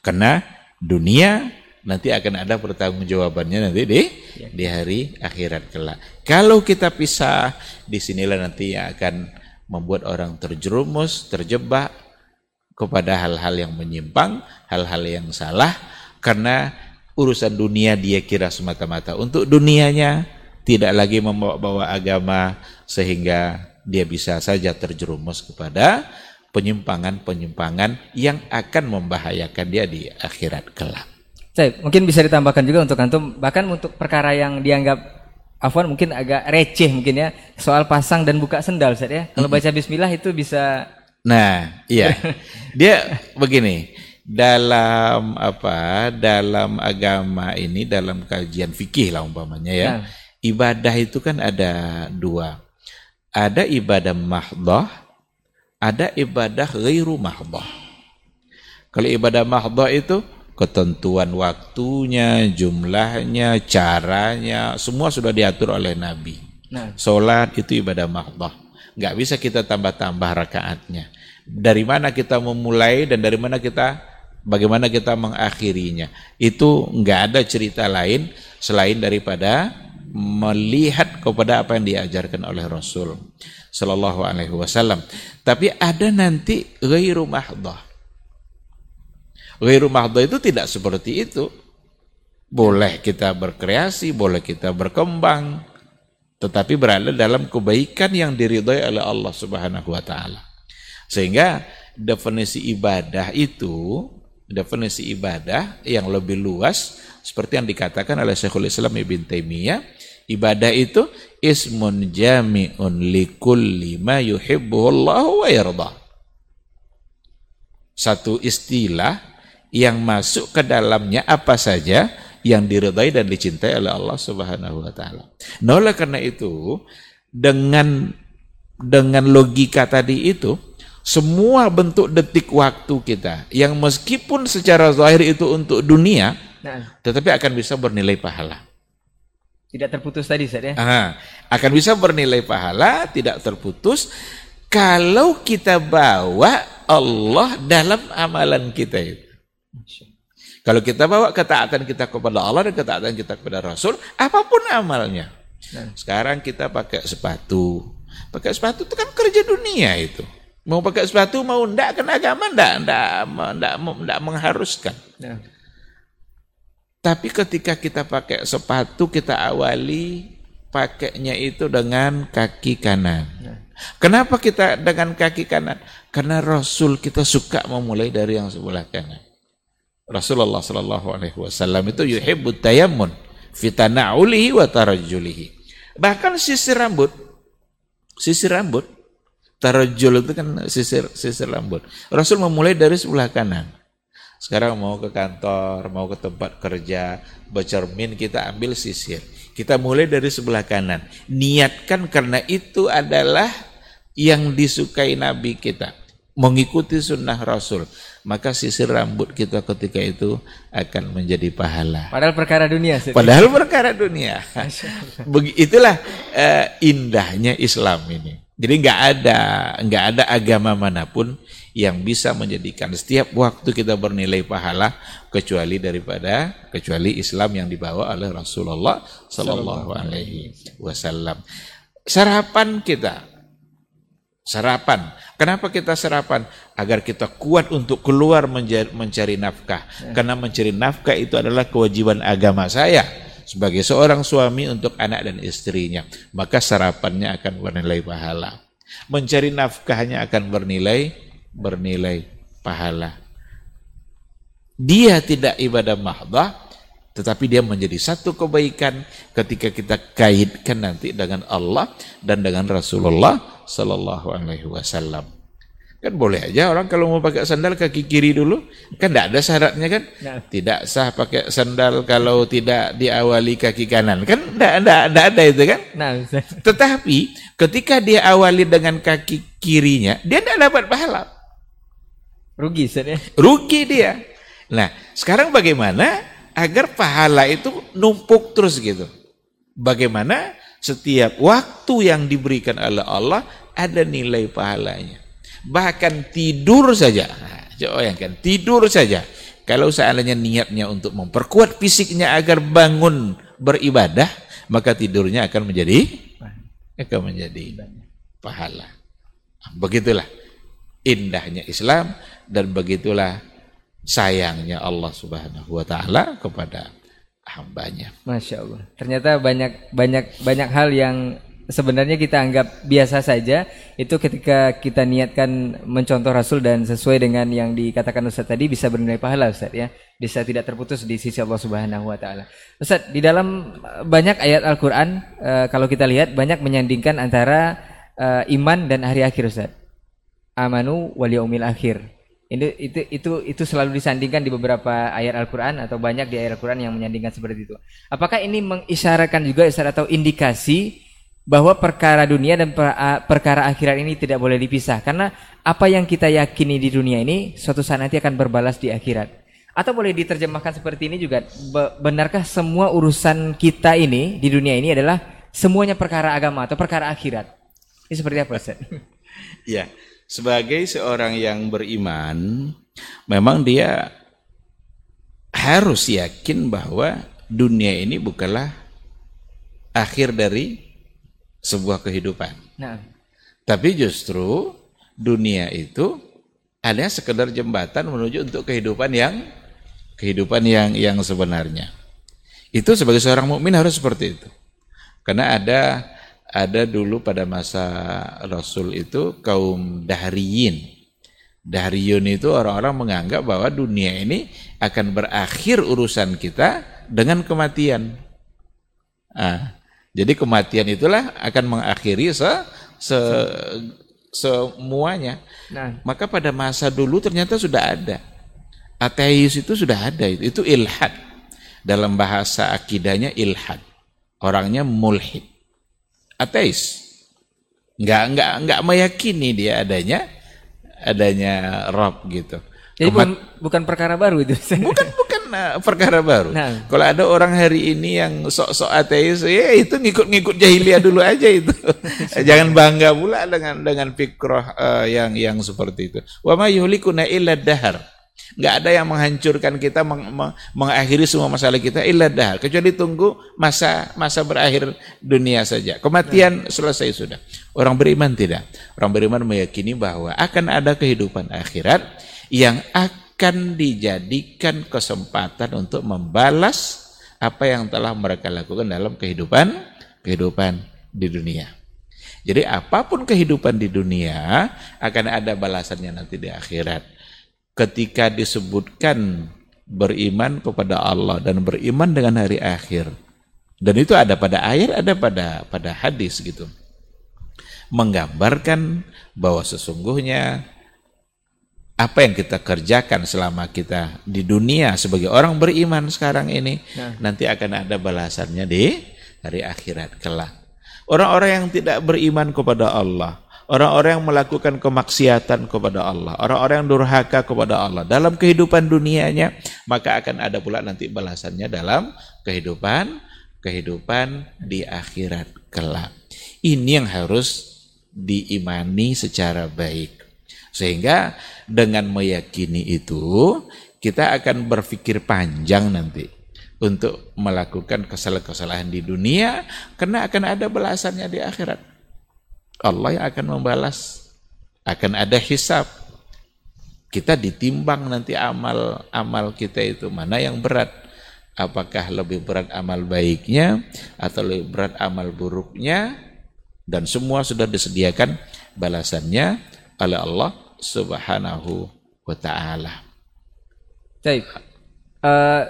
Karena dunia nanti akan ada pertanggungjawabannya nanti di ya. di hari akhirat kelak. Kalau kita pisah, di sinilah nanti yang akan membuat orang terjerumus, terjebak kepada hal-hal yang menyimpang, hal-hal yang salah, karena urusan dunia dia kira semata-mata untuk dunianya, tidak lagi membawa-bawa agama sehingga dia bisa saja terjerumus kepada penyimpangan-penyimpangan yang akan membahayakan dia di akhirat kelak. Saya mungkin bisa ditambahkan juga untuk antum bahkan untuk perkara yang dianggap afwan mungkin agak receh mungkin ya soal pasang dan buka sendal Ustaz ya. Kalau baca bismillah itu bisa Nah, iya. Dia begini, dalam apa? Dalam agama ini dalam kajian fikih lah umpamanya ya. Nah. Ibadah itu kan ada dua. Ada ibadah mahdoh ada ibadah ghairu mahdah. Kalau ibadah mahdah itu ketentuan waktunya, jumlahnya, caranya, semua sudah diatur oleh Nabi. Nah. Sholat itu ibadah mahdoh. Nggak bisa kita tambah-tambah rakaatnya. Dari mana kita memulai dan dari mana kita, bagaimana kita mengakhirinya. Itu nggak ada cerita lain selain daripada melihat kepada apa yang diajarkan oleh Rasul Sallallahu Alaihi Wasallam. Tapi ada nanti ghairu mahdoh Ghairu mahdoh itu tidak seperti itu. Boleh kita berkreasi, boleh kita berkembang, tetapi berada dalam kebaikan yang diridhoi oleh Allah Subhanahu wa taala. Sehingga definisi ibadah itu, definisi ibadah yang lebih luas seperti yang dikatakan oleh Syekhul Islam Ibn Taimiyah, ibadah itu ismun jami'un likulli ma yuhibbuhullahu wa yarda. Satu istilah yang masuk ke dalamnya apa saja yang diridhai dan dicintai oleh Allah Subhanahu wa taala. Nah, oleh karena itu dengan dengan logika tadi itu semua bentuk detik waktu kita yang meskipun secara zahir itu untuk dunia nah. tetapi akan bisa bernilai pahala. Tidak terputus tadi Ustaz ya? Aha, akan bisa bernilai pahala, tidak terputus kalau kita bawa Allah dalam amalan kita itu. Kalau kita bawa ketaatan kita kepada Allah dan ketaatan kita kepada Rasul, apa pun amalnya. Nah. Sekarang kita pakai sepatu. Pakai sepatu itu kan kerja dunia itu. Mau pakai sepatu mau ndak kena agama ndak ndak ndak, ndak mengharuskan. Nah. Tapi ketika kita pakai sepatu kita awali pakainya itu dengan kaki kanan. Nah. Kenapa kita dengan kaki kanan? Karena Rasul kita suka memulai dari yang sebelah kanan. Rasulullah Shallallahu Alaihi Wasallam itu yuhibbut tayammun fitanaulihi wa tarajjulihi. Bahkan sisir rambut, sisir rambut, tarajjul itu kan sisir sisir rambut. Rasul memulai dari sebelah kanan. Sekarang mau ke kantor, mau ke tempat kerja, bercermin kita ambil sisir. Kita mulai dari sebelah kanan. Niatkan karena itu adalah yang disukai Nabi kita mengikuti sunnah Rasul, maka sisir rambut kita ketika itu akan menjadi pahala. Padahal perkara dunia. Sih. Padahal perkara dunia. Itulah uh, indahnya Islam ini. Jadi nggak ada nggak ada agama mana pun yang bisa menjadikan setiap waktu kita bernilai pahala kecuali daripada kecuali Islam yang dibawa oleh Rasulullah Sallallahu Alaihi Wasallam. Sarapan kita Sarapan. Kenapa kita sarapan? Agar kita kuat untuk keluar mencari nafkah. Ya. Karena mencari nafkah itu adalah kewajiban agama saya sebagai seorang suami untuk anak dan istrinya. Maka sarapannya akan bernilai pahala. Mencari nafkahnya akan bernilai bernilai pahala. Dia tidak ibadah mahdah, tetapi dia menjadi satu kebaikan ketika kita kaitkan nanti dengan Allah dan dengan Rasulullah Sallallahu Alaihi Wasallam. Kan boleh aja orang kalau mau pakai sandal kaki kiri dulu, kan tidak ada syaratnya kan? Nah. Tidak sah pakai sandal kalau tidak diawali kaki kanan, kan tidak ada, ada itu kan? Nah, Tetapi ketika dia awali dengan kaki kirinya, dia tidak dapat pahala. Rugi ya? Rugi dia. Nah, sekarang bagaimana agar pahala itu numpuk terus gitu? Bagaimana setiap waktu yang diberikan oleh Allah ada nilai pahalanya. Bahkan tidur saja. Coba bayangkan, tidur saja. Kalau seandainya niatnya untuk memperkuat fisiknya agar bangun beribadah, maka tidurnya akan menjadi akan menjadi pahala. Begitulah indahnya Islam dan begitulah sayangnya Allah Subhanahu wa taala kepada hambanya. Masya Allah. Ternyata banyak banyak banyak hal yang sebenarnya kita anggap biasa saja itu ketika kita niatkan mencontoh Rasul dan sesuai dengan yang dikatakan Ustaz tadi bisa bernilai pahala Ustaz ya bisa tidak terputus di sisi Allah Subhanahu wa taala. Ustaz di dalam banyak ayat Al-Qur'an uh, kalau kita lihat banyak menyandingkan antara uh, iman dan hari akhir Ustaz. Amanu wal yaumil akhir. Itu, itu itu itu selalu disandingkan di beberapa ayat Al-Qur'an atau banyak di ayat Al-Qur'an yang menyandingkan seperti itu. Apakah ini mengisyaratkan juga isyarat atau indikasi bahwa perkara dunia dan perkara akhirat ini tidak boleh dipisah karena apa yang kita yakini di dunia ini suatu saat nanti akan berbalas di akhirat. Atau boleh diterjemahkan seperti ini juga, benarkah semua urusan kita ini di dunia ini adalah semuanya perkara agama atau perkara akhirat? Ini seperti apa, Ustaz? ya, sebagai seorang yang beriman, memang dia harus yakin bahwa dunia ini bukanlah akhir dari sebuah kehidupan. Nah. Tapi justru dunia itu hanya sekedar jembatan menuju untuk kehidupan yang kehidupan yang yang sebenarnya. Itu sebagai seorang mukmin harus seperti itu. Karena ada ada dulu pada masa Rasul itu kaum Dahriyin. Dahriyun itu orang-orang menganggap bahwa dunia ini akan berakhir urusan kita dengan kematian. Nah, jadi kematian itulah akan mengakhiri se, se semuanya. Nah, maka pada masa dulu ternyata sudah ada ateis itu sudah ada itu, itu ilhad. Dalam bahasa akidahnya ilhad. Orangnya mulhid. Ateis. Enggak enggak enggak meyakini dia adanya adanya Rob gitu. Jadi bukan, bukan perkara baru itu. Bukan bukan uh, perkara baru. Nah. Kalau ada orang hari ini yang sok-sok ateis, ya itu ngikut-ngikut jahiliyah dulu aja itu. Jangan bangga pula dengan dengan fikroh uh, yang yang seperti itu. Wa ma yuhlikuna illa dahar. Nggak ada yang menghancurkan kita, meng, meng, mengakhiri semua masalah kita illa dahar. Kecuali tunggu masa masa berakhir dunia saja. Kematian nah. selesai sudah. Orang beriman tidak. Orang beriman meyakini bahwa akan ada kehidupan akhirat yang akan dijadikan kesempatan untuk membalas apa yang telah mereka lakukan dalam kehidupan kehidupan di dunia. Jadi apa pun kehidupan di dunia akan ada balasannya nanti di akhirat ketika disebutkan beriman kepada Allah dan beriman dengan hari akhir. Dan itu ada pada ayat, ada pada pada hadis gitu. Menggambarkan bahwa sesungguhnya apa yang kita kerjakan selama kita di dunia sebagai orang beriman sekarang ini nah. nanti akan ada balasannya di hari akhirat kelak. Orang-orang yang tidak beriman kepada Allah, orang-orang yang melakukan kemaksiatan kepada Allah, orang-orang yang durhaka kepada Allah dalam kehidupan dunianya, maka akan ada pula nanti balasannya dalam kehidupan kehidupan di akhirat kelak. Ini yang harus diimani secara baik. Sehingga dengan meyakini itu, kita akan berpikir panjang nanti untuk melakukan kesalahan-kesalahan di dunia karena akan ada balasannya di akhirat. Allah yang akan membalas. Akan ada hisap. Kita ditimbang nanti amal amal kita itu mana yang berat. Apakah lebih berat amal baiknya atau lebih berat amal buruknya dan semua sudah disediakan balasannya oleh Allah Subhanahu wa taala. Baik. Uh,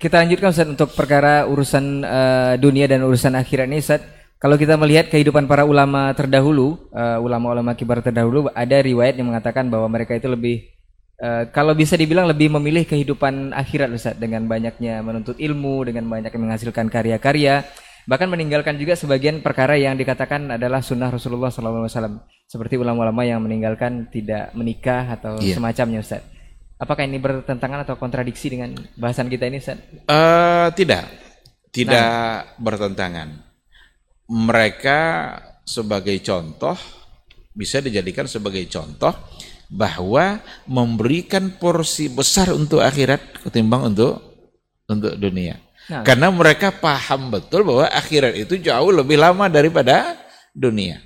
kita lanjutkan Ustaz untuk perkara urusan uh, dunia dan urusan akhirat ini Ustaz. Kalau kita melihat kehidupan para ulama terdahulu, uh, ulama-ulama kibar terdahulu, ada riwayat yang mengatakan bahwa mereka itu lebih, uh, kalau bisa dibilang lebih memilih kehidupan akhirat Ustaz, dengan banyaknya menuntut ilmu, dengan banyak menghasilkan karya-karya, bahkan meninggalkan juga sebagian perkara yang dikatakan adalah sunnah Rasulullah SAW, seperti ulama-ulama yang meninggalkan tidak menikah atau yeah. semacamnya Ustaz. Apakah ini bertentangan atau kontradiksi dengan bahasan kita ini Ustaz? Uh, tidak, tidak nah. bertentangan mereka sebagai contoh bisa dijadikan sebagai contoh bahwa memberikan porsi besar untuk akhirat ketimbang untuk untuk dunia. Nah. Karena mereka paham betul bahwa akhirat itu jauh lebih lama daripada dunia.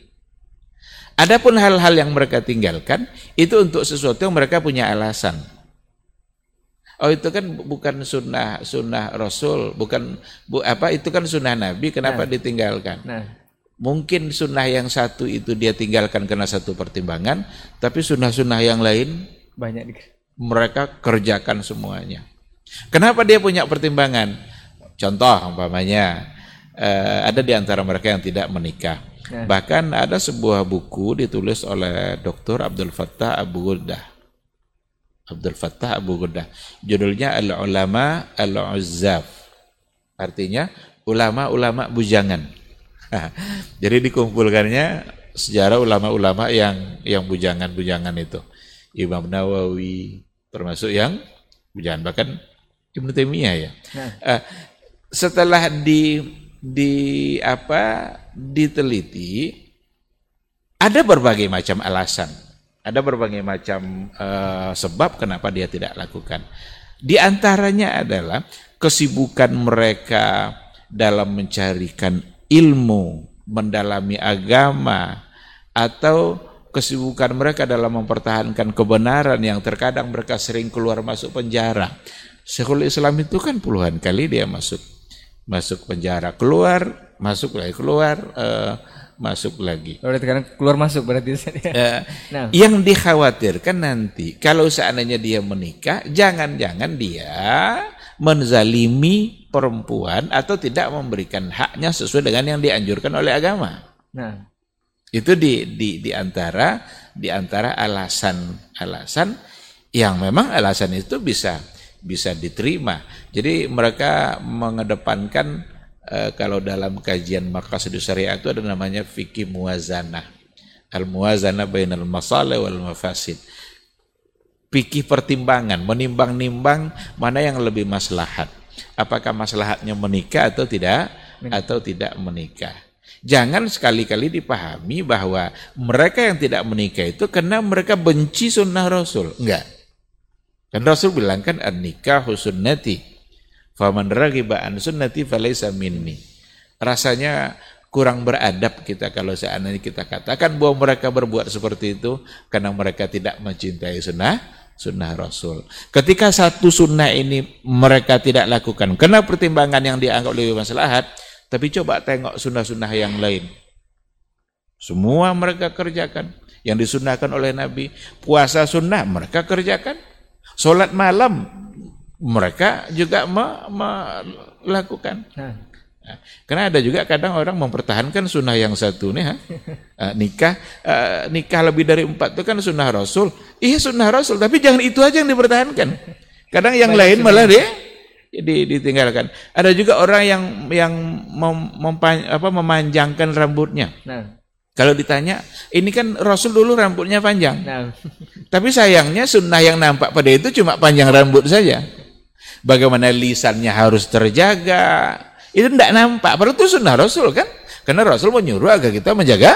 Adapun hal-hal yang mereka tinggalkan itu untuk sesuatu yang mereka punya alasan. Oh itu kan bukan sunnah sunnah Rasul, bukan bu, apa itu kan sunnah Nabi, kenapa nah. ditinggalkan? Nah. Mungkin sunnah yang satu itu dia tinggalkan karena satu pertimbangan, tapi sunnah-sunnah yang lain banyak mereka kerjakan semuanya. Kenapa dia punya pertimbangan? Contoh umpamanya eh, ada di antara mereka yang tidak menikah. Nah. Bahkan ada sebuah buku ditulis oleh Dr. Abdul Fattah Abu Guddah Abdul Fattah Abu Ghuddah. Judulnya Al-Ulama Al-Uzzaf. Artinya ulama-ulama bujangan. Jadi dikumpulkannya sejarah ulama-ulama yang yang bujangan-bujangan itu. Imam Nawawi termasuk yang Jangan bahkan Ibnu Taimiyah ya. Nah. Eh, setelah di di apa diteliti ada berbagai macam alasan, ada berbagai macam eh, sebab kenapa dia tidak lakukan. Di antaranya adalah kesibukan mereka dalam mencarikan ilmu, mendalami agama, atau kesibukan mereka dalam mempertahankan kebenaran yang terkadang mereka sering keluar masuk penjara. Syekhul Islam itu kan puluhan kali dia masuk masuk penjara, keluar, masuk lagi, keluar, uh, masuk lagi. Kalau sekarang keluar masuk berarti uh, nah. Yang dikhawatirkan nanti kalau seandainya dia menikah, jangan-jangan dia menzalimi perempuan atau tidak memberikan haknya sesuai dengan yang dianjurkan oleh agama. Nah, itu di di di antara di antara alasan-alasan yang memang alasan itu bisa bisa diterima. Jadi mereka mengedepankan e, kalau dalam kajian maqasid syariah itu ada namanya fikih muwazanah. Al muwazanah bainal masalih wal mafasid. Fikih pertimbangan, menimbang-nimbang mana yang lebih maslahat. Apakah maslahatnya menikah atau tidak atau tidak menikah. Jangan sekali-kali dipahami bahwa mereka yang tidak menikah itu karena mereka benci sunnah Rasul. Enggak. Dan Rasul bilang kan an-nikah sunnati. Faman raghiba an sunnati falaysa minni. Rasanya kurang beradab kita kalau seandainya kita katakan bahwa mereka berbuat seperti itu karena mereka tidak mencintai sunnah sunnah Rasul. Ketika satu sunnah ini mereka tidak lakukan karena pertimbangan yang dianggap lebih maslahat, tapi coba tengok sunnah-sunnah yang lain. Semua mereka kerjakan. Yang disunahkan oleh Nabi. Puasa sunnah mereka kerjakan. Sholat malam mereka juga melakukan. Nah. Karena ada juga kadang orang mempertahankan sunnah yang satu nih, ha? Uh, nikah uh, nikah lebih dari empat itu kan sunnah Rasul. Iya sunnah Rasul, tapi jangan itu aja yang dipertahankan. Kadang yang Baik, lain malah dia di, ditinggalkan. Ada juga orang yang yang mem, mempan, apa, memanjangkan rambutnya. Nah. Kalau ditanya, ini kan Rasul dulu rambutnya panjang. Nah. Tapi sayangnya sunnah yang nampak pada itu cuma panjang rambut saja. Bagaimana lisannya harus terjaga. Itu tidak nampak. Padahal itu sunnah Rasul kan. Karena Rasul menyuruh agar kita menjaga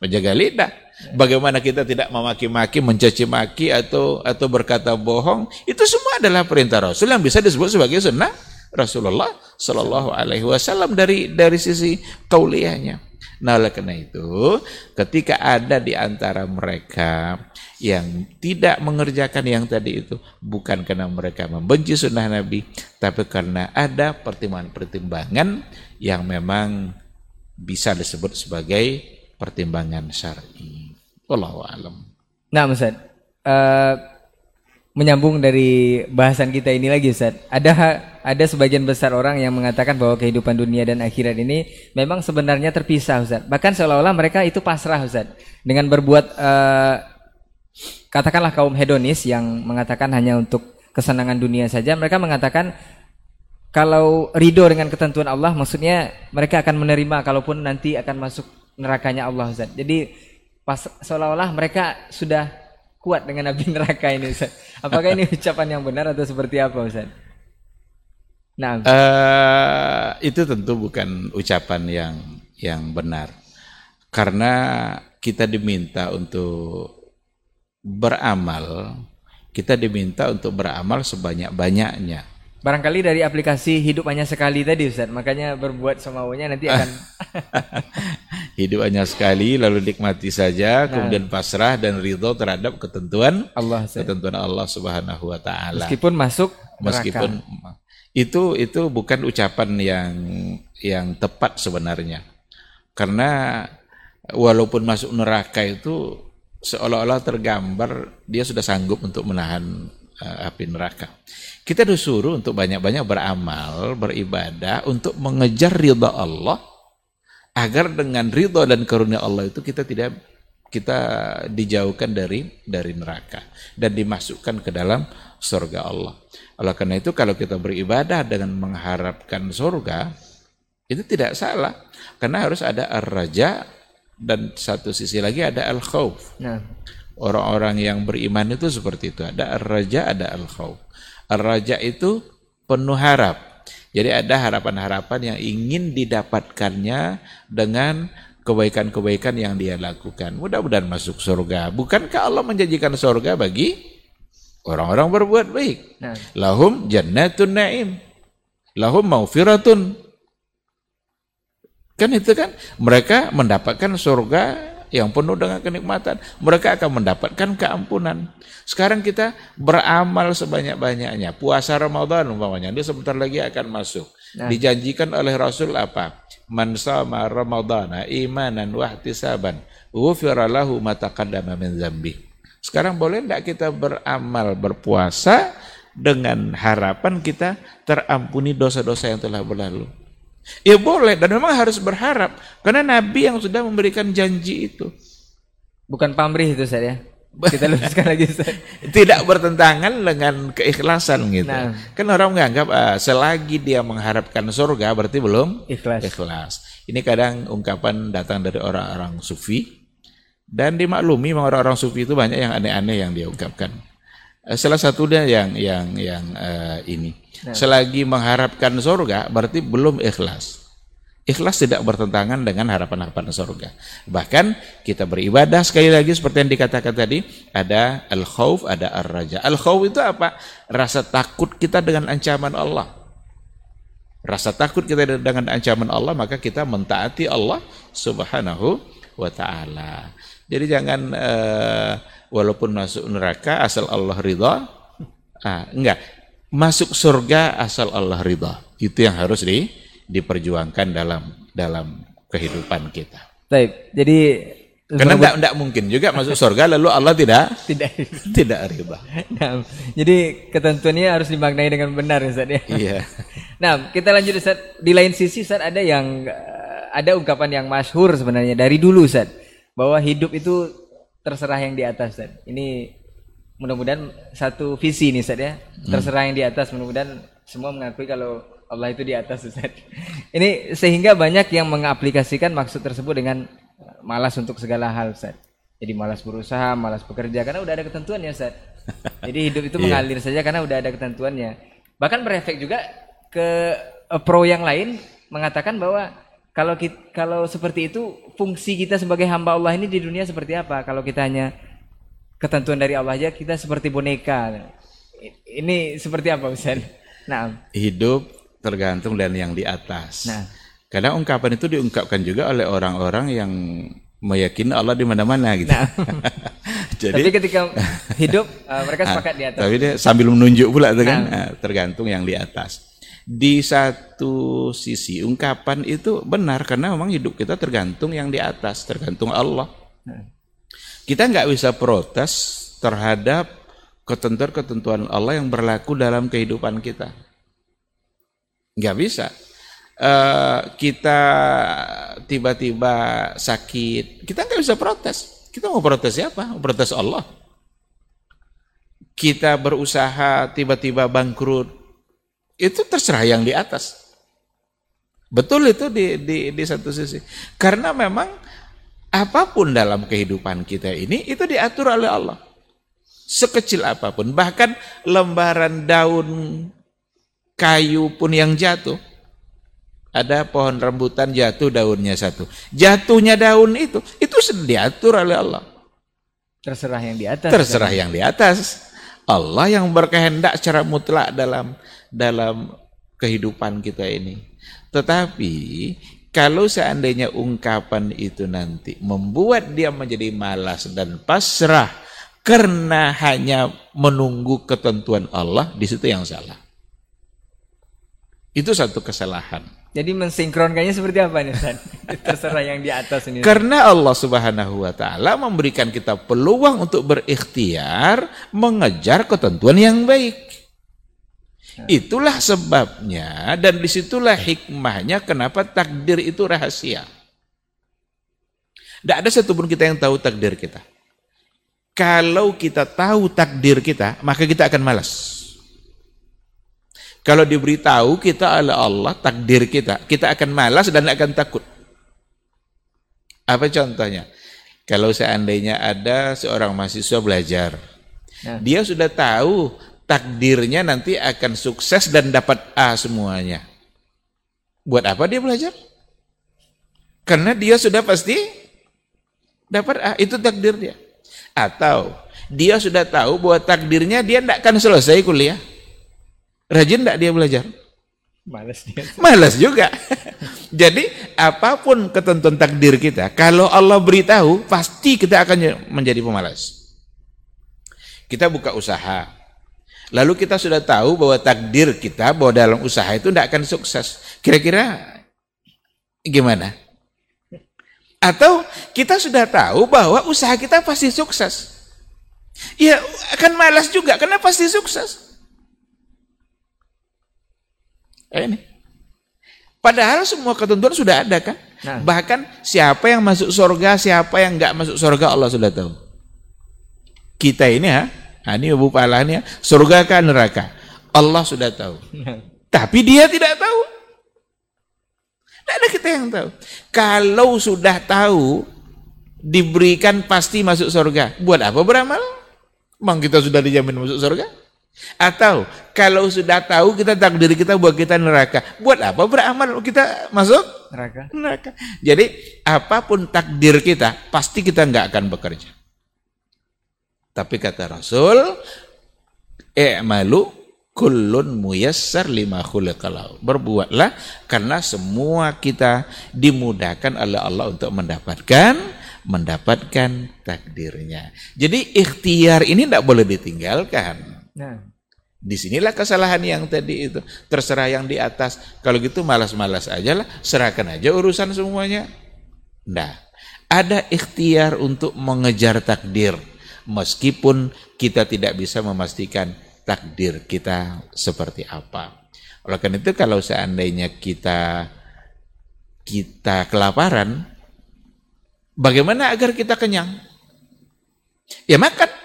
menjaga lidah. Bagaimana kita tidak memaki-maki, mencaci maki atau atau berkata bohong, itu semua adalah perintah Rasul yang bisa disebut sebagai sunnah Rasulullah Shallallahu Alaihi Wasallam dari dari sisi kauliahnya. Nah, oleh karena itu, ketika ada di antara mereka yang tidak mengerjakan yang tadi itu, bukan karena mereka membenci sunnah Nabi, tapi karena ada pertimbangan-pertimbangan yang memang bisa disebut sebagai pertimbangan syar'i. Wallahu alam. Nah, Ustaz. Uh, menyambung dari bahasan kita ini lagi Ustaz. Ada ada sebagian besar orang yang mengatakan bahwa kehidupan dunia dan akhirat ini memang sebenarnya terpisah Ustaz. Bahkan seolah-olah mereka itu pasrah Ustaz dengan berbuat uh, katakanlah kaum hedonis yang mengatakan hanya untuk kesenangan dunia saja, mereka mengatakan kalau ridho dengan ketentuan Allah maksudnya mereka akan menerima kalaupun nanti akan masuk nerakanya Allah Ustaz. Jadi pas seolah-olah mereka sudah kuat dengan api neraka ini Ustaz. Apakah ini ucapan yang benar atau seperti apa Ustaz? Nah, uh, itu tentu bukan ucapan yang yang benar. Karena kita diminta untuk beramal, kita diminta untuk beramal sebanyak-banyaknya. Barangkali dari aplikasi hidup hanya sekali tadi Ustaz, makanya berbuat semaunya nanti akan hidup hanya sekali lalu nikmati saja, nah. kemudian pasrah dan ridho terhadap ketentuan Allah Ustaz. ketentuan Allah Subhanahu wa taala. Meskipun masuk meskipun itu itu bukan ucapan yang yang tepat sebenarnya. Karena walaupun masuk neraka itu seolah-olah tergambar dia sudah sanggup untuk menahan uh, api neraka. Kita disuruh untuk banyak-banyak beramal, beribadah untuk mengejar ridha Allah agar dengan ridha dan karunia Allah itu kita tidak kita dijauhkan dari dari neraka dan dimasukkan ke dalam surga Allah. Oleh karena itu kalau kita beribadah dengan mengharapkan surga itu tidak salah karena harus ada ar-raja dan satu sisi lagi ada al-khauf. Nah. Orang-orang yang beriman itu seperti itu, ada ar-raja, ada al-khauf. Ar-raja itu penuh harap. Jadi ada harapan-harapan yang ingin didapatkannya dengan kebaikan-kebaikan yang dia lakukan. Mudah-mudahan masuk surga. Bukankah Allah menjanjikan surga bagi orang-orang berbuat baik? Nah. Lahum jannatun na'im. Lahum maufiratun. Kan itu kan mereka mendapatkan surga yang penuh dengan kenikmatan, mereka akan mendapatkan keampunan. Sekarang kita beramal sebanyak-banyaknya. Puasa Ramadan umpamanya, dia sebentar lagi akan masuk. Nah. Dijanjikan oleh Rasul apa? Man sama Ramadana imanan wa ihtisaban, ghufira lahu ma taqaddama min dzambi. Sekarang boleh tidak kita beramal berpuasa dengan harapan kita terampuni dosa-dosa yang telah berlalu? Ya boleh dan memang harus berharap karena Nabi yang sudah memberikan janji itu. Bukan pamrih itu saya. Kita luruskan lagi Ustaz. Tidak bertentangan dengan keikhlasan gitu. Nah. Kan orang menganggap uh, selagi dia mengharapkan surga berarti belum ikhlas. ikhlas. Ini kadang ungkapan datang dari orang-orang sufi dan dimaklumi orang-orang sufi itu banyak yang aneh-aneh yang dia ungkapkan. Uh, salah satunya yang yang yang uh, ini Nah. Selagi mengharapkan surga berarti belum ikhlas. Ikhlas tidak bertentangan dengan harapan-harapan surga. Bahkan kita beribadah sekali lagi seperti yang dikatakan tadi, ada al-khauf, ada ar-raja. Al-khauf itu apa? Rasa takut kita dengan ancaman Allah. Rasa takut kita dengan ancaman Allah, maka kita mentaati Allah Subhanahu wa taala. Jadi jangan uh, walaupun masuk neraka asal Allah ridha. Ah, enggak, masuk surga asal Allah ridha. Itu yang harus di, diperjuangkan dalam dalam kehidupan kita. Baik, jadi karena tidak tidak mungkin juga masuk surga lalu Allah tidak tidak tidak ridha. Nah, jadi ketentuannya harus dimaknai dengan benar Ustaz ya. Iya. Nah, kita lanjut Ustaz. Di lain sisi Ustaz ada yang ada ungkapan yang masyhur sebenarnya dari dulu Ustaz bahwa hidup itu terserah yang di atas Ustaz. Ini mudah-mudahan satu visi nih Ustaz ya. Hmm. Terserah yang di atas mudah-mudahan semua mengakui kalau Allah itu di atas Ustaz. Ini sehingga banyak yang mengaplikasikan maksud tersebut dengan malas untuk segala hal Ustaz. Jadi malas berusaha, malas bekerja karena udah ada ketentuannya Ustaz. Jadi hidup itu iya. mengalir saja karena udah ada ketentuannya. Bahkan berefek juga ke eh, pro yang lain mengatakan bahwa kalau kita, kalau seperti itu fungsi kita sebagai hamba Allah ini di dunia seperti apa? Kalau kita hanya ketentuan dari Allah aja kita seperti boneka. Ini seperti apa Ustaz? Nah, hidup tergantung dan yang di atas. Nah, kadang ungkapan itu diungkapkan juga oleh orang-orang yang meyakini Allah di mana-mana gitu. Nah. Jadi, tapi ketika hidup uh, mereka sepakat di atas. Tapi dia sambil menunjuk pula itu kan, nah. tergantung yang di atas. Di satu sisi ungkapan itu benar karena memang hidup kita tergantung yang di atas, tergantung Allah. Kita nggak bisa protes terhadap ketentuan-ketentuan Allah yang berlaku dalam kehidupan kita. Nggak bisa. Uh, kita tiba-tiba sakit, kita nggak bisa protes. Kita mau protes siapa? Mau protes Allah. Kita berusaha tiba-tiba bangkrut, itu terserah yang di atas. Betul itu di, di, di satu sisi. Karena memang apa pun dalam kehidupan kita ini itu diatur oleh Allah. Sekecil apa pun, bahkan lembaran daun kayu pun yang jatuh. Ada pohon rambutan jatuh daunnya satu. Jatuhnya daun itu, itu sudah diatur oleh Allah. Terserah yang di atas. Terserah kan? yang di atas. Allah yang berkehendak secara mutlak dalam dalam kehidupan kita ini. Tetapi kalau seandainya ungkapan itu nanti membuat dia menjadi malas dan pasrah karena hanya menunggu ketentuan Allah, di situ yang salah. Itu satu kesalahan. Jadi mensinkronkannya seperti apa nih Ustaz? Terserah yang di atas ini. Karena Allah Subhanahu wa taala memberikan kita peluang untuk berikhtiar mengejar ketentuan yang baik. Itulah sebabnya dan di situlah hikmahnya kenapa takdir itu rahasia. Tidak ada satupun kita yang tahu takdir kita. Kalau kita tahu takdir kita, maka kita akan malas. Kalau diberitahu kita oleh Allah takdir kita, kita akan malas dan akan takut. Apa contohnya? Kalau seandainya ada seorang mahasiswa belajar, ya. dia sudah tahu takdirnya nanti akan sukses dan dapat A semuanya. Buat apa dia belajar? Karena dia sudah pasti dapat A, itu takdir dia. Atau dia sudah tahu bahwa takdirnya dia tidak akan selesai kuliah. Rajin tidak dia belajar? Malas dia. Malas juga. Jadi apa pun ketentuan takdir kita, kalau Allah beritahu, pasti kita akan menjadi pemalas. Kita buka usaha, lalu kita sudah tahu bahwa takdir kita bahwa dalam usaha itu tidak akan sukses. Kira-kira gimana? Atau kita sudah tahu bahwa usaha kita pasti sukses. Ya akan malas juga karena pasti sukses. Eh, ini. Padahal semua ketentuan sudah ada kan? Nah. Bahkan siapa yang masuk surga, siapa yang nggak masuk surga Allah sudah tahu. Kita ini ha, ini Ibu Palanya, surga kan neraka. Allah sudah tahu. Nah. Tapi dia tidak tahu. Tidak ada kita yang tahu. Kalau sudah tahu, diberikan pasti masuk surga. Buat apa beramal? Memang kita sudah dijamin masuk surga? Atau kalau sudah tahu kita takdir kita buat kita neraka, buat apa beramal kita masuk neraka? Neraka. Jadi apa pun takdir kita pasti kita nggak akan bekerja. Tapi kata Rasul, "I'malu kullun muyassar lima khuliqalau." Berbuatlah karena semua kita dimudahkan oleh Allah untuk mendapatkan mendapatkan takdirnya. Jadi ikhtiar ini tidak boleh ditinggalkan. Nah. Di sinilah kesalahan yang tadi itu. Terserah yang di atas. Kalau gitu malas-malas aja lah. Serahkan aja urusan semuanya. Nah, ada ikhtiar untuk mengejar takdir. Meskipun kita tidak bisa memastikan takdir kita seperti apa. Oleh karena itu kalau seandainya kita kita kelaparan, bagaimana agar kita kenyang? Ya makan.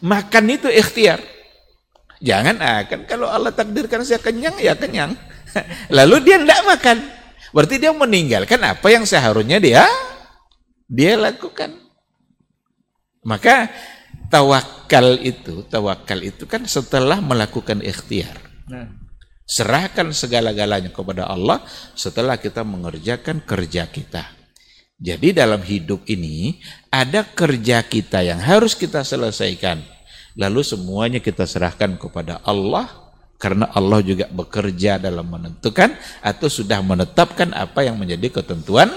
Makan itu ikhtiar. Jangan akan kalau Allah takdirkan saya kenyang ya kenyang. Lalu dia tidak makan. Berarti dia meninggalkan apa yang seharusnya dia dia lakukan. Maka tawakal itu, tawakal itu kan setelah melakukan ikhtiar. Nah. Serahkan segala-galanya kepada Allah setelah kita mengerjakan kerja kita. Jadi dalam hidup ini ada kerja kita yang harus kita selesaikan. Lalu semuanya kita serahkan kepada Allah karena Allah juga bekerja dalam menentukan atau sudah menetapkan apa yang menjadi ketentuan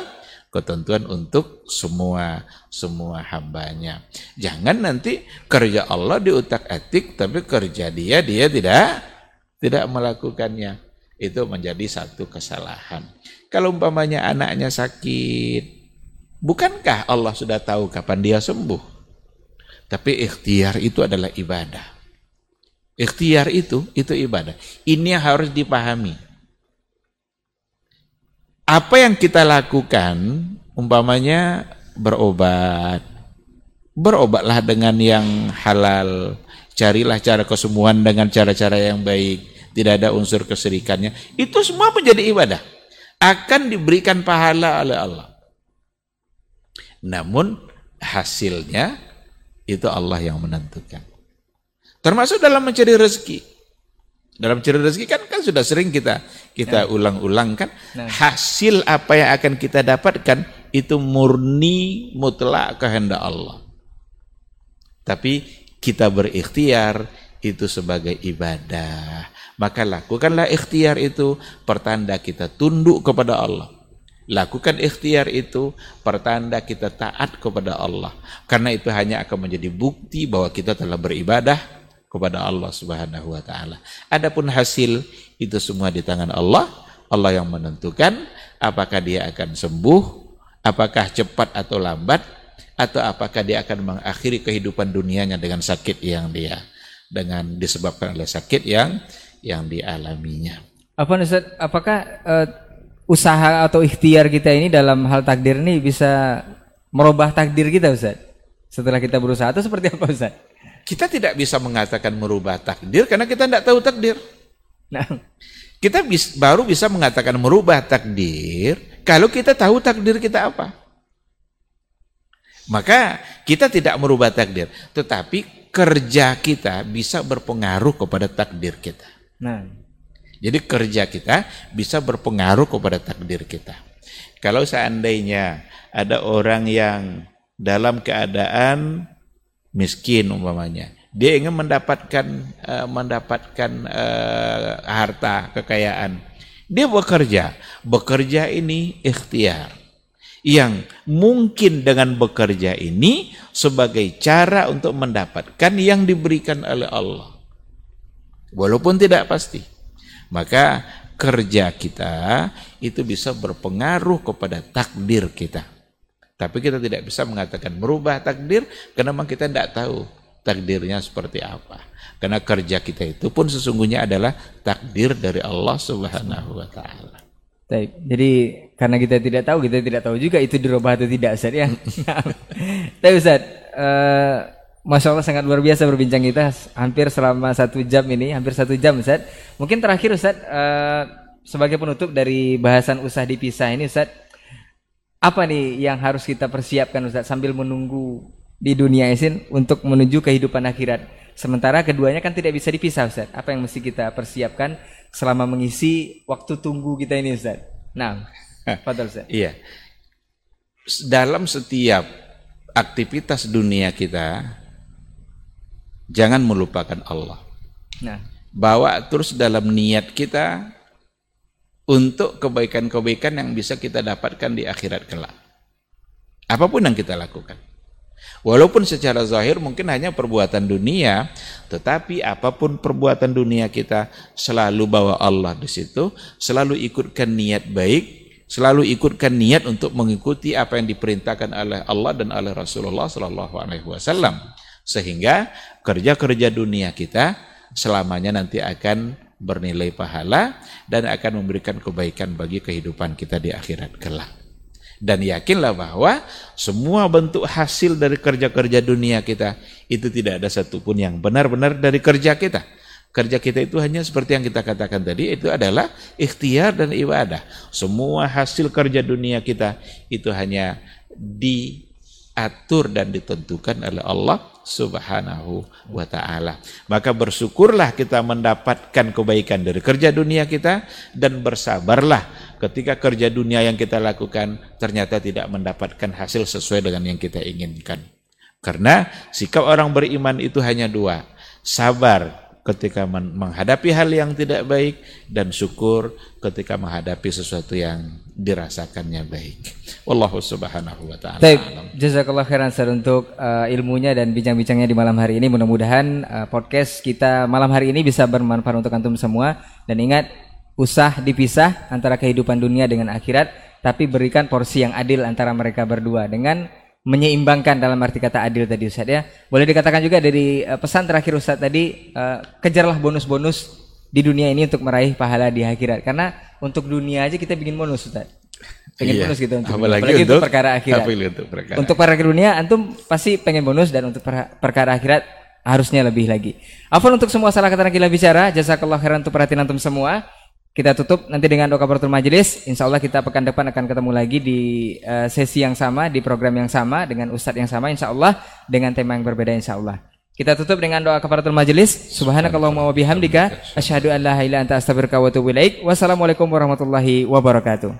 ketentuan untuk semua semua hambanya. Jangan nanti kerja Allah diutak-atik tapi kerja dia dia tidak tidak melakukannya. Itu menjadi satu kesalahan. Kalau umpamanya anaknya sakit, Bukankah Allah sudah tahu kapan dia sembuh? Tapi ikhtiar itu adalah ibadah. Ikhtiar itu, itu ibadah. Ini yang harus dipahami. Apa yang kita lakukan, umpamanya berobat. Berobatlah dengan yang halal. Carilah cara kesembuhan dengan cara-cara yang baik. Tidak ada unsur keserikannya. Itu semua menjadi ibadah. Akan diberikan pahala oleh Allah. Namun hasilnya itu Allah yang menentukan. Termasuk dalam mencari rezeki. Dalam mencari rezeki kan kan sudah sering kita kita nah. ulang-ulang kan nah. hasil apa yang akan kita dapatkan itu murni mutlak kehendak Allah. Tapi kita berikhtiar itu sebagai ibadah. Maka lakukanlah ikhtiar itu pertanda kita tunduk kepada Allah. Lakukan ikhtiar itu pertanda kita taat kepada Allah. Karena itu hanya akan menjadi bukti bahwa kita telah beribadah kepada Allah Subhanahu wa taala. Adapun hasil itu semua di tangan Allah. Allah yang menentukan apakah dia akan sembuh, apakah cepat atau lambat atau apakah dia akan mengakhiri kehidupan dunianya dengan sakit yang dia dengan disebabkan oleh sakit yang yang dialaminya. Apa Ustaz, apakah uh, usaha atau ikhtiar kita ini dalam hal takdir ini bisa merubah takdir kita Ustaz? Setelah kita berusaha atau seperti apa Ustaz? Kita tidak bisa mengatakan merubah takdir karena kita tidak tahu takdir. Nah, kita bis, baru bisa mengatakan merubah takdir kalau kita tahu takdir kita apa. Maka kita tidak merubah takdir, tetapi kerja kita bisa berpengaruh kepada takdir kita. Nah, Jadi kerja kita bisa berpengaruh kepada takdir kita. Kalau seandainya ada orang yang dalam keadaan miskin umpamanya, dia ingin mendapatkan eh, mendapatkan eh, harta kekayaan, dia bekerja. Bekerja ini ikhtiar. Yang mungkin dengan bekerja ini sebagai cara untuk mendapatkan yang diberikan oleh Allah. Walaupun tidak pasti. Maka kerja kita itu bisa berpengaruh kepada takdir kita. Tapi kita tidak bisa mengatakan merubah takdir karena memang kita tidak tahu takdirnya seperti apa. Karena kerja kita itu pun sesungguhnya adalah takdir dari Allah Subhanahu wa taala. Baik. Jadi karena kita tidak tahu, kita tidak tahu juga itu dirubah atau tidak Ustaz ya. Tapi Ustaz, eh, Masya Allah sangat luar biasa berbincang kita hampir selama satu jam ini, hampir satu jam Ustaz. Mungkin terakhir Ustaz, eh, sebagai penutup dari bahasan usah dipisah ini Ustaz, apa nih yang harus kita persiapkan Ustaz sambil menunggu di dunia isin untuk menuju kehidupan akhirat. Sementara keduanya kan tidak bisa dipisah Ustaz. Apa yang mesti kita persiapkan selama mengisi waktu tunggu kita ini Ustaz? Nah, Fadal Ustaz. Iya. Dalam setiap aktivitas dunia kita jangan melupakan Allah. Nah, Bawa terus dalam niat kita untuk kebaikan-kebaikan yang bisa kita dapatkan di akhirat kelak. Apa pun yang kita lakukan. Walaupun secara zahir mungkin hanya perbuatan dunia, tetapi apa pun perbuatan dunia kita selalu bawa Allah di situ, selalu ikutkan niat baik, selalu ikutkan niat untuk mengikuti apa yang diperintahkan oleh Allah dan oleh Rasulullah Sallallahu Alaihi Wasallam, sehingga kerja-kerja dunia kita selamanya nanti akan bernilai pahala dan akan memberikan kebaikan bagi kehidupan kita di akhirat kelak. Dan yakinlah bahwa semua bentuk hasil dari kerja-kerja dunia kita itu tidak ada satupun yang benar-benar dari kerja kita. Kerja kita itu hanya seperti yang kita katakan tadi, itu adalah ikhtiar dan ibadah. Semua hasil kerja dunia kita itu hanya diatur dan ditentukan oleh Allah Subhanahu wa taala. Maka bersyukurlah kita mendapatkan kebaikan dari kerja dunia kita dan bersabarlah ketika kerja dunia yang kita lakukan ternyata tidak mendapatkan hasil sesuai dengan yang kita inginkan. Karena sikap orang beriman itu hanya dua, sabar ketika men- menghadapi hal yang tidak baik dan syukur ketika menghadapi sesuatu yang dirasakannya baik. Wallahu subhanahu wa taala. Baik, jazakallah khairan Ustaz untuk uh, ilmunya dan bincang-bincangnya di malam hari ini. Mudah-mudahan uh, podcast kita malam hari ini bisa bermanfaat untuk antum semua dan ingat usah dipisah antara kehidupan dunia dengan akhirat, tapi berikan porsi yang adil antara mereka berdua dengan menyeimbangkan dalam arti kata adil tadi Ustaz ya. Boleh dikatakan juga dari uh, pesan terakhir Ustaz tadi uh, kejarlah bonus-bonus di dunia ini untuk meraih pahala di akhirat. Karena untuk dunia aja kita bikin bonus Ustaz. Pengen Iya. bonus gitu untuk apalagi, untuk untuk perkara akhirat. apalagi untuk perkara. Untuk perkara dunia antum pasti pengen bonus dan untuk per- perkara akhirat harusnya lebih lagi. Afwan untuk semua salah kata kita bicara, jazakallah khairan untuk perhatian antum semua. Kita tutup nanti dengan doa kafaratul majelis. Insya Allah kita pekan depan akan ketemu lagi di eh, sesi yang sama, di program yang sama, dengan ustadz yang sama insya Allah, dengan tema yang berbeda insya Allah. Kita tutup dengan doa kafaratul majelis. Subhanakallahumma wa bihamdika asyhadu an la ilaha illa anta astaghfiruka wa atubu. Wassalamualaikum warahmatullahi wabarakatuh.